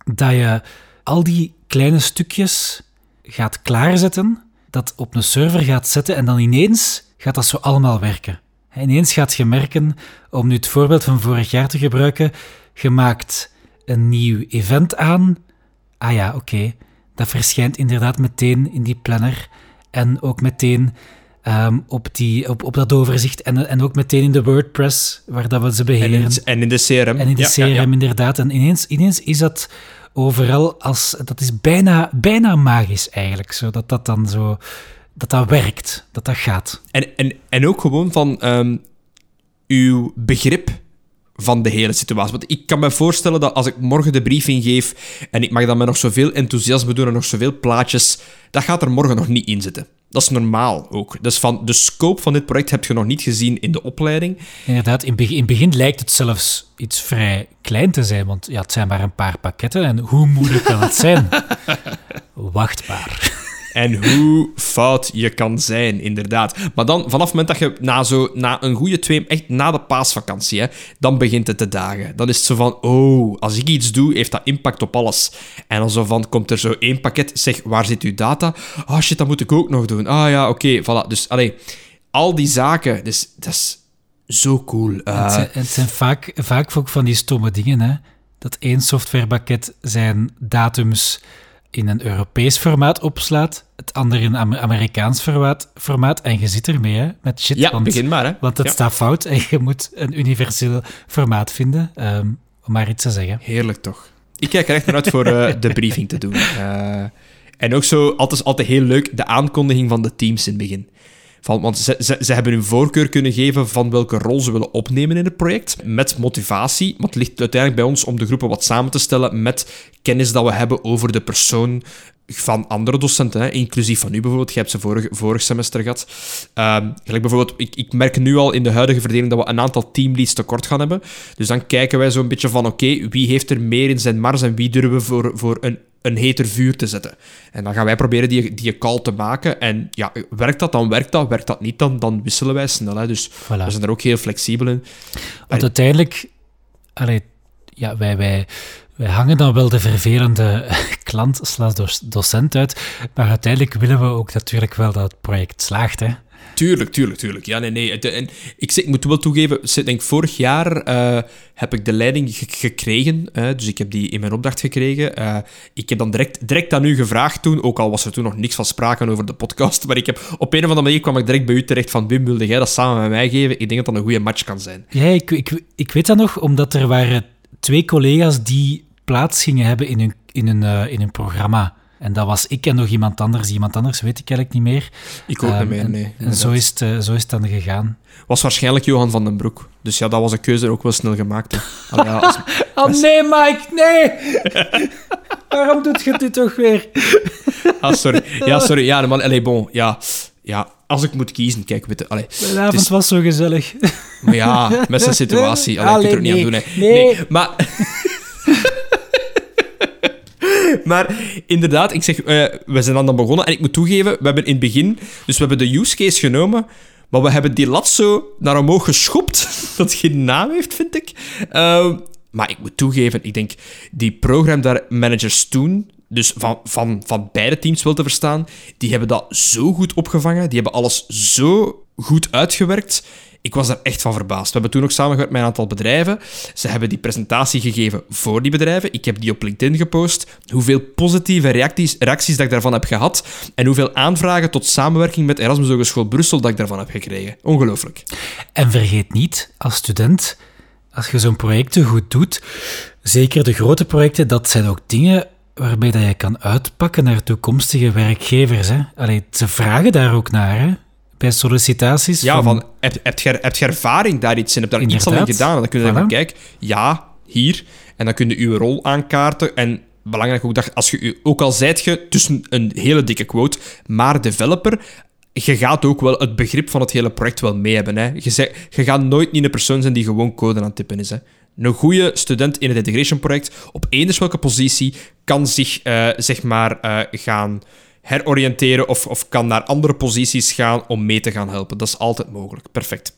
dat je al die kleine stukjes gaat klaarzetten, dat op een server gaat zetten en dan ineens gaat dat zo allemaal werken. En ineens gaat je merken, om nu het voorbeeld van vorig jaar te gebruiken, je maakt een nieuw event aan. Ah ja, oké. Dat verschijnt inderdaad meteen in die planner en ook meteen ehm, op, die, op, op dat overzicht en, en ook meteen in de WordPress, waar dat we ze En beheren. in, en in de CRM. En in de Ja, CRM ja, ja. inderdaad. En ineens, ineens is dat overal als... Dat is bijna, bijna magisch eigenlijk, zo, dat dat dan zo... Dat dat werkt, dat dat gaat. En, en, en ook gewoon van ehm, uw begrip van de hele situatie. Want ik kan me voorstellen dat als ik morgen de briefing geef en ik mag dan met nog zoveel enthousiasme doen en nog zoveel plaatjes, dat gaat er morgen nog niet in zitten. Dat is normaal ook. Dus van de scope van dit project heb je nog niet gezien in de opleiding. Inderdaad, in het begin, in het begin lijkt het zelfs iets vrij klein te zijn, want ja, het zijn maar een paar pakketten. En hoe moeilijk kan het zijn? Wachtbaar. En hoe fout je kan zijn, inderdaad. Maar dan, vanaf het moment dat je na, zo, na een goede twee... Echt na de paasvakantie, hè, dan begint het te dagen. Dan is het zo van, oh, als ik iets doe, heeft dat impact op alles. En dan zo van, komt er zo één pakket, zeg, waar zit uw data? Ah, shit, dat moet ik ook nog doen. Ah ja, oké, voilà. Dus, allee, al die zaken, dus, dat is zo cool. Eh, het, zijn, het zijn vaak, vaak ook van die stomme dingen, hè. Dat één softwarepakket zijn datums in een Europees formaat opslaat, het andere in een Amer- Amerikaans formaat, formaat en je zit ermee, hè, met shit. ja, want, begin maar, hè. Want het Ja. staat fout en je moet een universeel formaat vinden, ehm, om maar iets te zeggen. Heerlijk toch. Ik kijk er echt naar uit voor eh, de briefing te doen. Eh, En ook zo, altijd, altijd heel leuk, de aankondiging van de teams in het begin. Want ze, ze, ze hebben hun voorkeur kunnen geven van welke rol ze willen opnemen in het project. Met motivatie. Maar het ligt uiteindelijk bij ons om de groepen wat samen te stellen met kennis dat we hebben over de persoon van andere docenten, hè, inclusief van u bijvoorbeeld. Je hebt ze vorig, vorig semester gehad. Ehm, gelijk bijvoorbeeld, ik, ik merk nu al in de huidige verdeling dat we een aantal teamleads tekort gaan hebben. Dus dan kijken wij zo'n beetje van, oké, wie heeft er meer in zijn mars en wie durven we voor, voor een een heter vuur te zetten. En dan gaan wij proberen die, die call te maken. En ja, werkt dat, dan werkt dat. Werkt dat niet, dan, dan wisselen wij snel. Hè. Dus Voilà. we zijn er ook heel flexibel in. Want uiteindelijk, allee, ja, wij, wij, wij hangen dan wel de vervelende klant slash doc- docent uit, maar uiteindelijk willen we ook natuurlijk wel dat het project slaagt. Hè? Tuurlijk, tuurlijk, tuurlijk. Ja, nee, nee. Ik, moet wel toegeven, denk vorig jaar eh, heb ik de leiding ge- gekregen. dus ik heb die in mijn opdracht gekregen. Eh, ik heb dan direct, direct aan u gevraagd toen, ook al was er toen nog niks van sprake over de podcast, maar ik heb, op een of andere manier kwam ik direct bij u terecht van Wim, wilde jij dat samen met mij geven? Ik denk dat dat een goede match kan zijn. Ja, ik, ik, ik weet dat nog, omdat er waren twee collega's die plaats gingen hebben in in hun, eh, in hun programma. En dat was ik en nog iemand anders. Iemand anders weet ik eigenlijk niet meer. Ik ook niet meer, en- nee. En, zo is, het, eh, zo is het dan gegaan. Was waarschijnlijk Johan van den Broek. Dus ja, dat was een keuze ook wel snel gemaakt. Allee, ja, als- Oh nee, Mike, nee! Waarom doet je dit toch weer? ah, sorry. Ja, sorry. Ja, man, allee, bon. Ja, ja, als ik moet kiezen, kijk, weet je, allee. De avond is- was zo gezellig. Maar ja, met zijn situatie. Allee, je kunt er ook niet Allee, aan doen. Hè. nee. maar... maar inderdaad, ik zeg, eh, we zijn dan, dan begonnen. En ik moet toegeven, we hebben in het begin... Dus we hebben de use case genomen... Maar we hebben die lat zo naar omhoog geschopt. Dat geen naam heeft, vind ik. Ehm, maar ik moet toegeven, ik denk... Die program managers toen... Dus van, van, van beide teams wel te verstaan... Die hebben dat zo goed opgevangen. Die hebben alles zo goed uitgewerkt. Ik was daar echt van verbaasd. We hebben toen ook samengewerkt met een aantal bedrijven. Ze hebben die presentatie gegeven voor die bedrijven. Ik heb die op LinkedIn gepost. Hoeveel positieve reacties, reacties dat ik daarvan heb gehad. En hoeveel aanvragen tot samenwerking met Erasmus Hogeschool Brussel dat ik daarvan heb gekregen. Ongelooflijk. En vergeet niet, als student, als je zo'n projecten goed doet, zeker de grote projecten, dat zijn ook dingen waarbij dat je kan uitpakken naar toekomstige werkgevers. Hè? Allee, ze vragen daar ook naar, hè? Bij sollicitaties. Ja, van, heb, heb, je, heb je ervaring daar iets in? Heb je daar iets al in Inderdaad. gedaan? En dan kun je Voilà. zeggen, kijk, ja, hier. En dan kun je je rol aankaarten. En belangrijk ook, dat als je, ook al zijt je tussen een hele dikke quote, maar developer, je gaat ook wel het begrip van het hele project wel mee hebben. Hè. Je, zei- je gaat nooit niet een persoon zijn die gewoon code aan het tippen is. Hè. Een goede student in het integration project, op eenders welke positie, kan zich eh, zeg maar eh, gaan heroriënteren of, of kan naar andere posities gaan om mee te gaan helpen. Dat is altijd mogelijk. Perfect.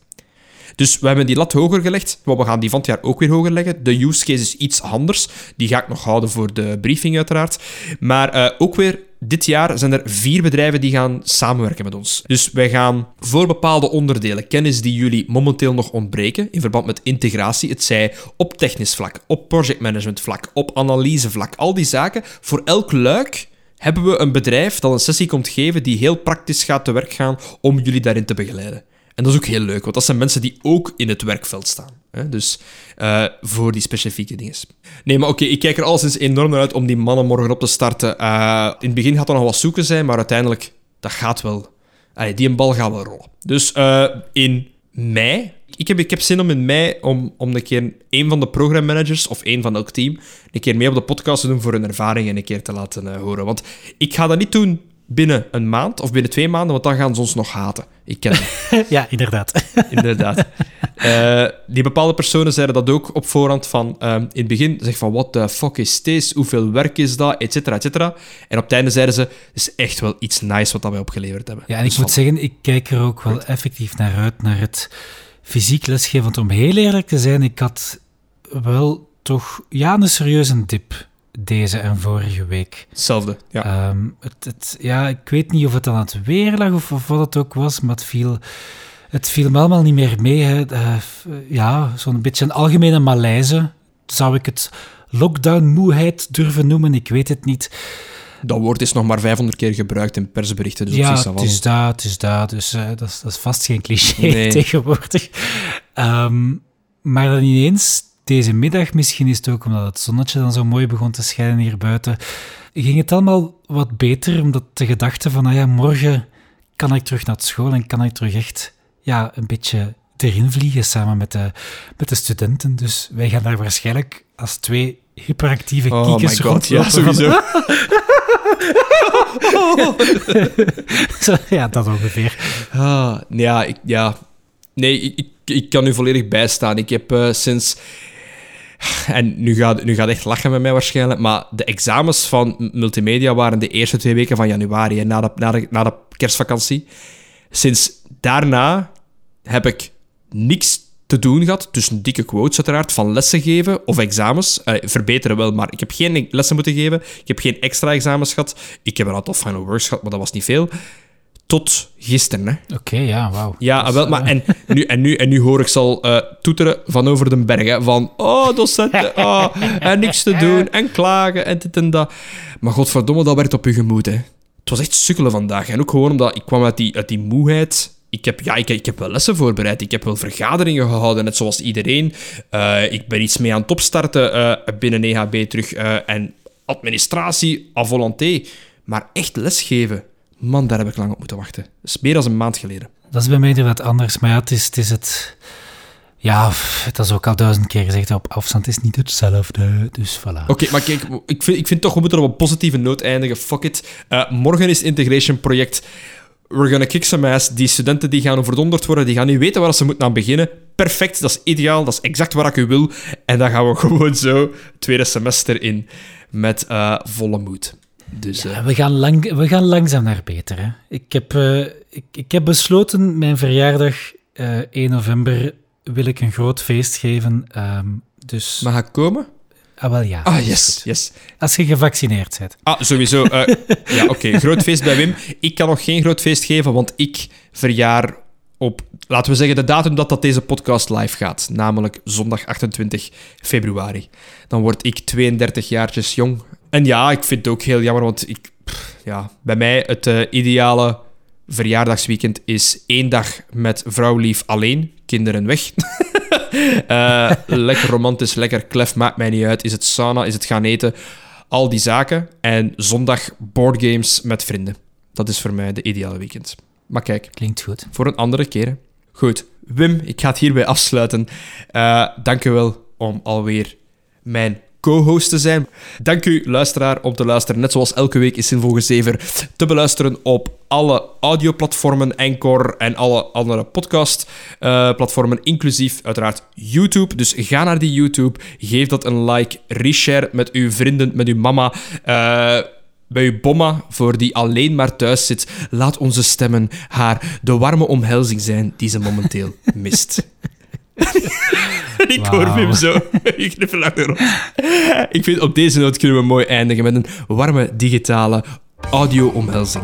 Dus we hebben die lat hoger gelegd, maar we gaan die van het jaar ook weer hoger leggen. De use case is iets anders. Die ga ik nog houden voor de briefing, uiteraard. Maar eh, ook weer dit jaar zijn er vier bedrijven die gaan samenwerken met ons. Dus wij gaan voor bepaalde onderdelen, kennis die jullie momenteel nog ontbreken, in verband met integratie, het zij op technisch vlak, op projectmanagement vlak, op analysevlak, al die zaken, voor elk luik hebben we een bedrijf dat een sessie komt geven die heel praktisch gaat te werk gaan om jullie daarin te begeleiden. En dat is ook heel leuk, want dat zijn mensen die ook in het werkveld staan. Hè? Dus eh, voor die specifieke dingen. Nee, maar oké, ik kijk er alleszins enorm naar uit om die mannen morgen op te starten. Eh, in het begin gaat er nog wat zoeken zijn, maar uiteindelijk, dat gaat wel. Die een bal gaat wel rollen. Dus eh, in mei, ik heb, ik heb zin om in mei om, om een keer een van de programmanagers of een van elk team een keer mee op de podcast te doen voor hun ervaringen een keer te laten eh, horen. Want ik ga dat niet doen binnen een maand of binnen twee maanden, want dan gaan ze ons nog haten. Ik ken het. Ja, inderdaad. Inderdaad. Eh, die bepaalde personen zeiden dat ook op voorhand van... ehm, in het begin zeg van, what the fuck is this? Hoeveel werk is dat? Et cetera, et cetera. En op het einde zeiden ze, het is echt wel iets nice wat dat wij opgeleverd hebben. Ja, en Dus ik moet van- zeggen, ik kijk er ook wel effectief naar uit, naar het fysiek lesgeven. Want om heel eerlijk te zijn, ik had wel toch ja, een serieuze dip deze en vorige week. Hetzelfde, ja. Ehm, het, het, ja, ik weet niet of het aan het weer lag of, of wat het ook was, maar het viel, het viel me allemaal niet meer mee. Hè. Eh, ja, zo'n beetje een algemene malaise. Zou ik het lockdown-moeheid durven noemen? Ik weet het niet. Dat woord is nog maar 500 keer gebruikt in persberichten. Dus ja, het is dat, het is dat. Dus eh, dat, is, dat is vast geen cliché Nee. tegenwoordig. Ehm, maar dan ineens deze middag, misschien is het ook omdat het zonnetje dan zo mooi begon te schijnen hier buiten, ging het allemaal wat beter, omdat de gedachte van, ah ja, morgen kan ik terug naar school en kan ik terug echt ja, een beetje erin vliegen samen met de, met de studenten. Dus wij gaan daar waarschijnlijk als twee hyperactieve Oh kiekers ja, sowieso. Zo, ja, dat ongeveer. Ah, ja, ik, ja. Nee, ik, ik, ik kan u volledig bijstaan. Ik heb eh, sinds... En nu gaat, nu gaat echt lachen met mij waarschijnlijk, maar de examens van multimedia waren de eerste twee weken van januari, hè, na, de, na, de, na de kerstvakantie. Sinds daarna heb ik niks te doen gehad, dus een dikke quotes uiteraard, van lessen geven of examens. Eh, verbeteren wel, maar ik heb geen lessen moeten geven. Ik heb geen extra examens gehad. Ik heb een aantal final works gehad, maar dat was niet veel. Tot gisteren, hè. Oké, ja, wauw. Ja, wel, maar eh, en nu, en, nu, en nu hoor ik ze al eh, toeteren van over de berg. Hè, van, oh, docenten, oh, en niks te doen, en klagen, en dit en dat. Maar godverdomme, dat werd op je gemoed, hè. Het was echt sukkelen vandaag. En ook gewoon omdat ik kwam uit die, uit die moeheid. Ik heb, ja, ik, ik heb wel lessen voorbereid. Ik heb wel vergaderingen gehouden, net zoals iedereen. Eh, ik ben iets mee aan het opstarten eh, binnen EHB terug. eh, en administratie, à volonté. Maar echt lesgeven, man, daar heb ik lang op moeten wachten. Dat is meer dan een maand geleden. Dat is bij mij inderdaad anders, maar ja, het is het... Is het ja, dat is ook al duizend keer gezegd, op afstand is niet hetzelfde, dus voilà. Oké, maar kijk, ik vind, ik vind toch, we moeten op een positieve noot eindigen. Fuck it. Morgen is het integration project. We're gonna kick some ass. Die studenten die gaan overdonderd worden, die gaan niet weten waar ze moeten aan beginnen. Perfect, dat is ideaal, dat is exact wat ik u wil. En dan gaan we gewoon zo het tweede semester in met eh, volle moed. Dus, eh, we, gaan lang, we gaan langzaam naar beter. Hè. Ik, heb, eh, ik, ik heb besloten, mijn verjaardag, eh 1 november, wil ik een groot feest geven. ehm, dus, mag ik komen? Ah, wel ja. Ah, yes, yes. Als je gevaccineerd bent. Ah, sowieso. eh, ja, oké. Groot feest bij Wim. Ik kan nog geen groot feest geven, want ik verjaar op, laten we zeggen, de datum dat, dat deze podcast live gaat. Namelijk zondag 28 februari. Dan word ik 32 jaartjes jong. En ja, ik vind het ook heel jammer, want ik, pff, ja, bij mij het eh, ideale verjaardagsweekend is één dag met vrouwlief alleen, kinderen weg. Eh, lekker romantisch, lekker klef, maakt mij niet uit. Is het sauna, is het gaan eten, al die zaken. En zondag boardgames met vrienden. Dat is voor mij de ideale weekend. Maar kijk, Klinkt goed. voor een andere keer. hè. Goed, Wim, ik ga het hierbij afsluiten. Eh dank wel om alweer mijn co-host te zijn. Dank u, luisteraar, om te luisteren. Net zoals elke week is Zinvol Gezever te beluisteren op alle audioplatformen, Anchor en alle andere podcastplatformen, inclusief uiteraard YouTube. Dus ga naar die YouTube, geef dat een like, reshare met uw vrienden, met uw mama. eh, bij uw bomma, voor die alleen maar thuis zit, laat onze stemmen haar de warme omhelzing zijn die ze momenteel mist. En ik hoor. Wim zo. Ik kniffel achterop. Ik vind op deze noot kunnen we mooi eindigen met een warme digitale audio-omhelzing.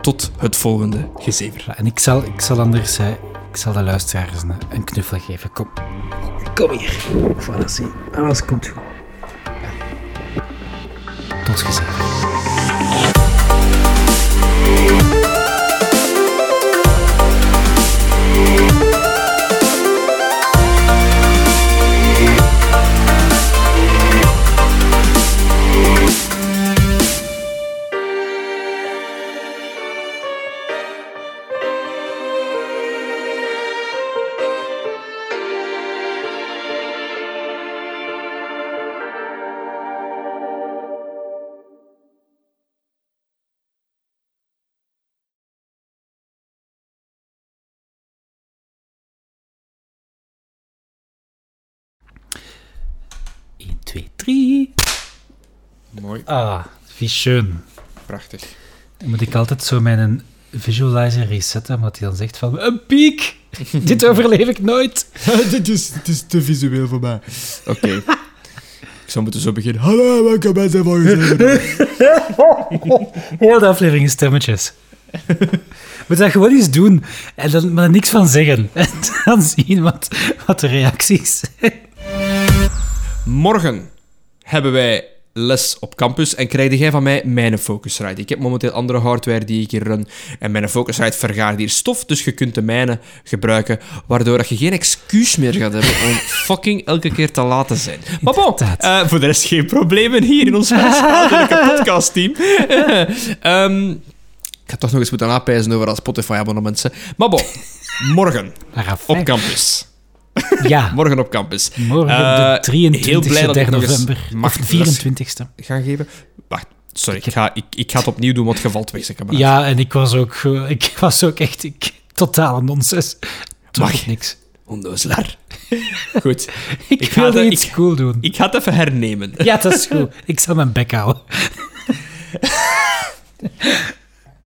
Tot het volgende gezever. En ik zal, ik zal anders... eh, ik zal de luisteraars een, een knuffel geven. Kom. Kom hier. Voilà, zie. Alles komt goed. Tot gezien. Drie. Mooi, Ah, wie schön. prachtig. Dan moet ik altijd zo mijn visualizer resetten, omdat hij dan zegt van... Een piek! Dit overleef ik nooit. dit, is, dit is te visueel voor mij. Oké. Ik zou moeten zo beginnen. Hallo, welkom bij de volgende Heel de aflevering is stemmetjes. Moet dat gewoon eens doen. En dan, maar er niks van zeggen. En dan zien wat, wat de reacties zijn. Morgen hebben wij les op campus en krijg jij van mij mijn Focusrite. Ik heb momenteel andere hardware die ik hier run en mijn Focusrite vergaart hier stof, dus je kunt de mijne gebruiken, waardoor dat je geen excuus meer gaat hebben om fucking elke keer te laten zijn. Maar bon, eh, voor de rest geen problemen hier in ons podcastteam. Ehm ik ga toch nog eens moeten napijzen over dat Spotify-abonnement. Maar bon, morgen op campus. Ja, Morgen op campus. morgen Eh, de 23e, heel blij dat ik 3 nog eens november. mag Of 24e. gaan geven. Wacht, sorry. Ik ga, ik, ik ga het opnieuw doen, want je valt weg. Ja, en ik was ook, eh, ik was ook echt ik, totale nonsens. Mag. niks. Onnozelaar. Goed. Ik, wilde iets ik- cool doen. Ik ga het even hernemen. Ja, dat is goed. Ik zal mijn bek houden.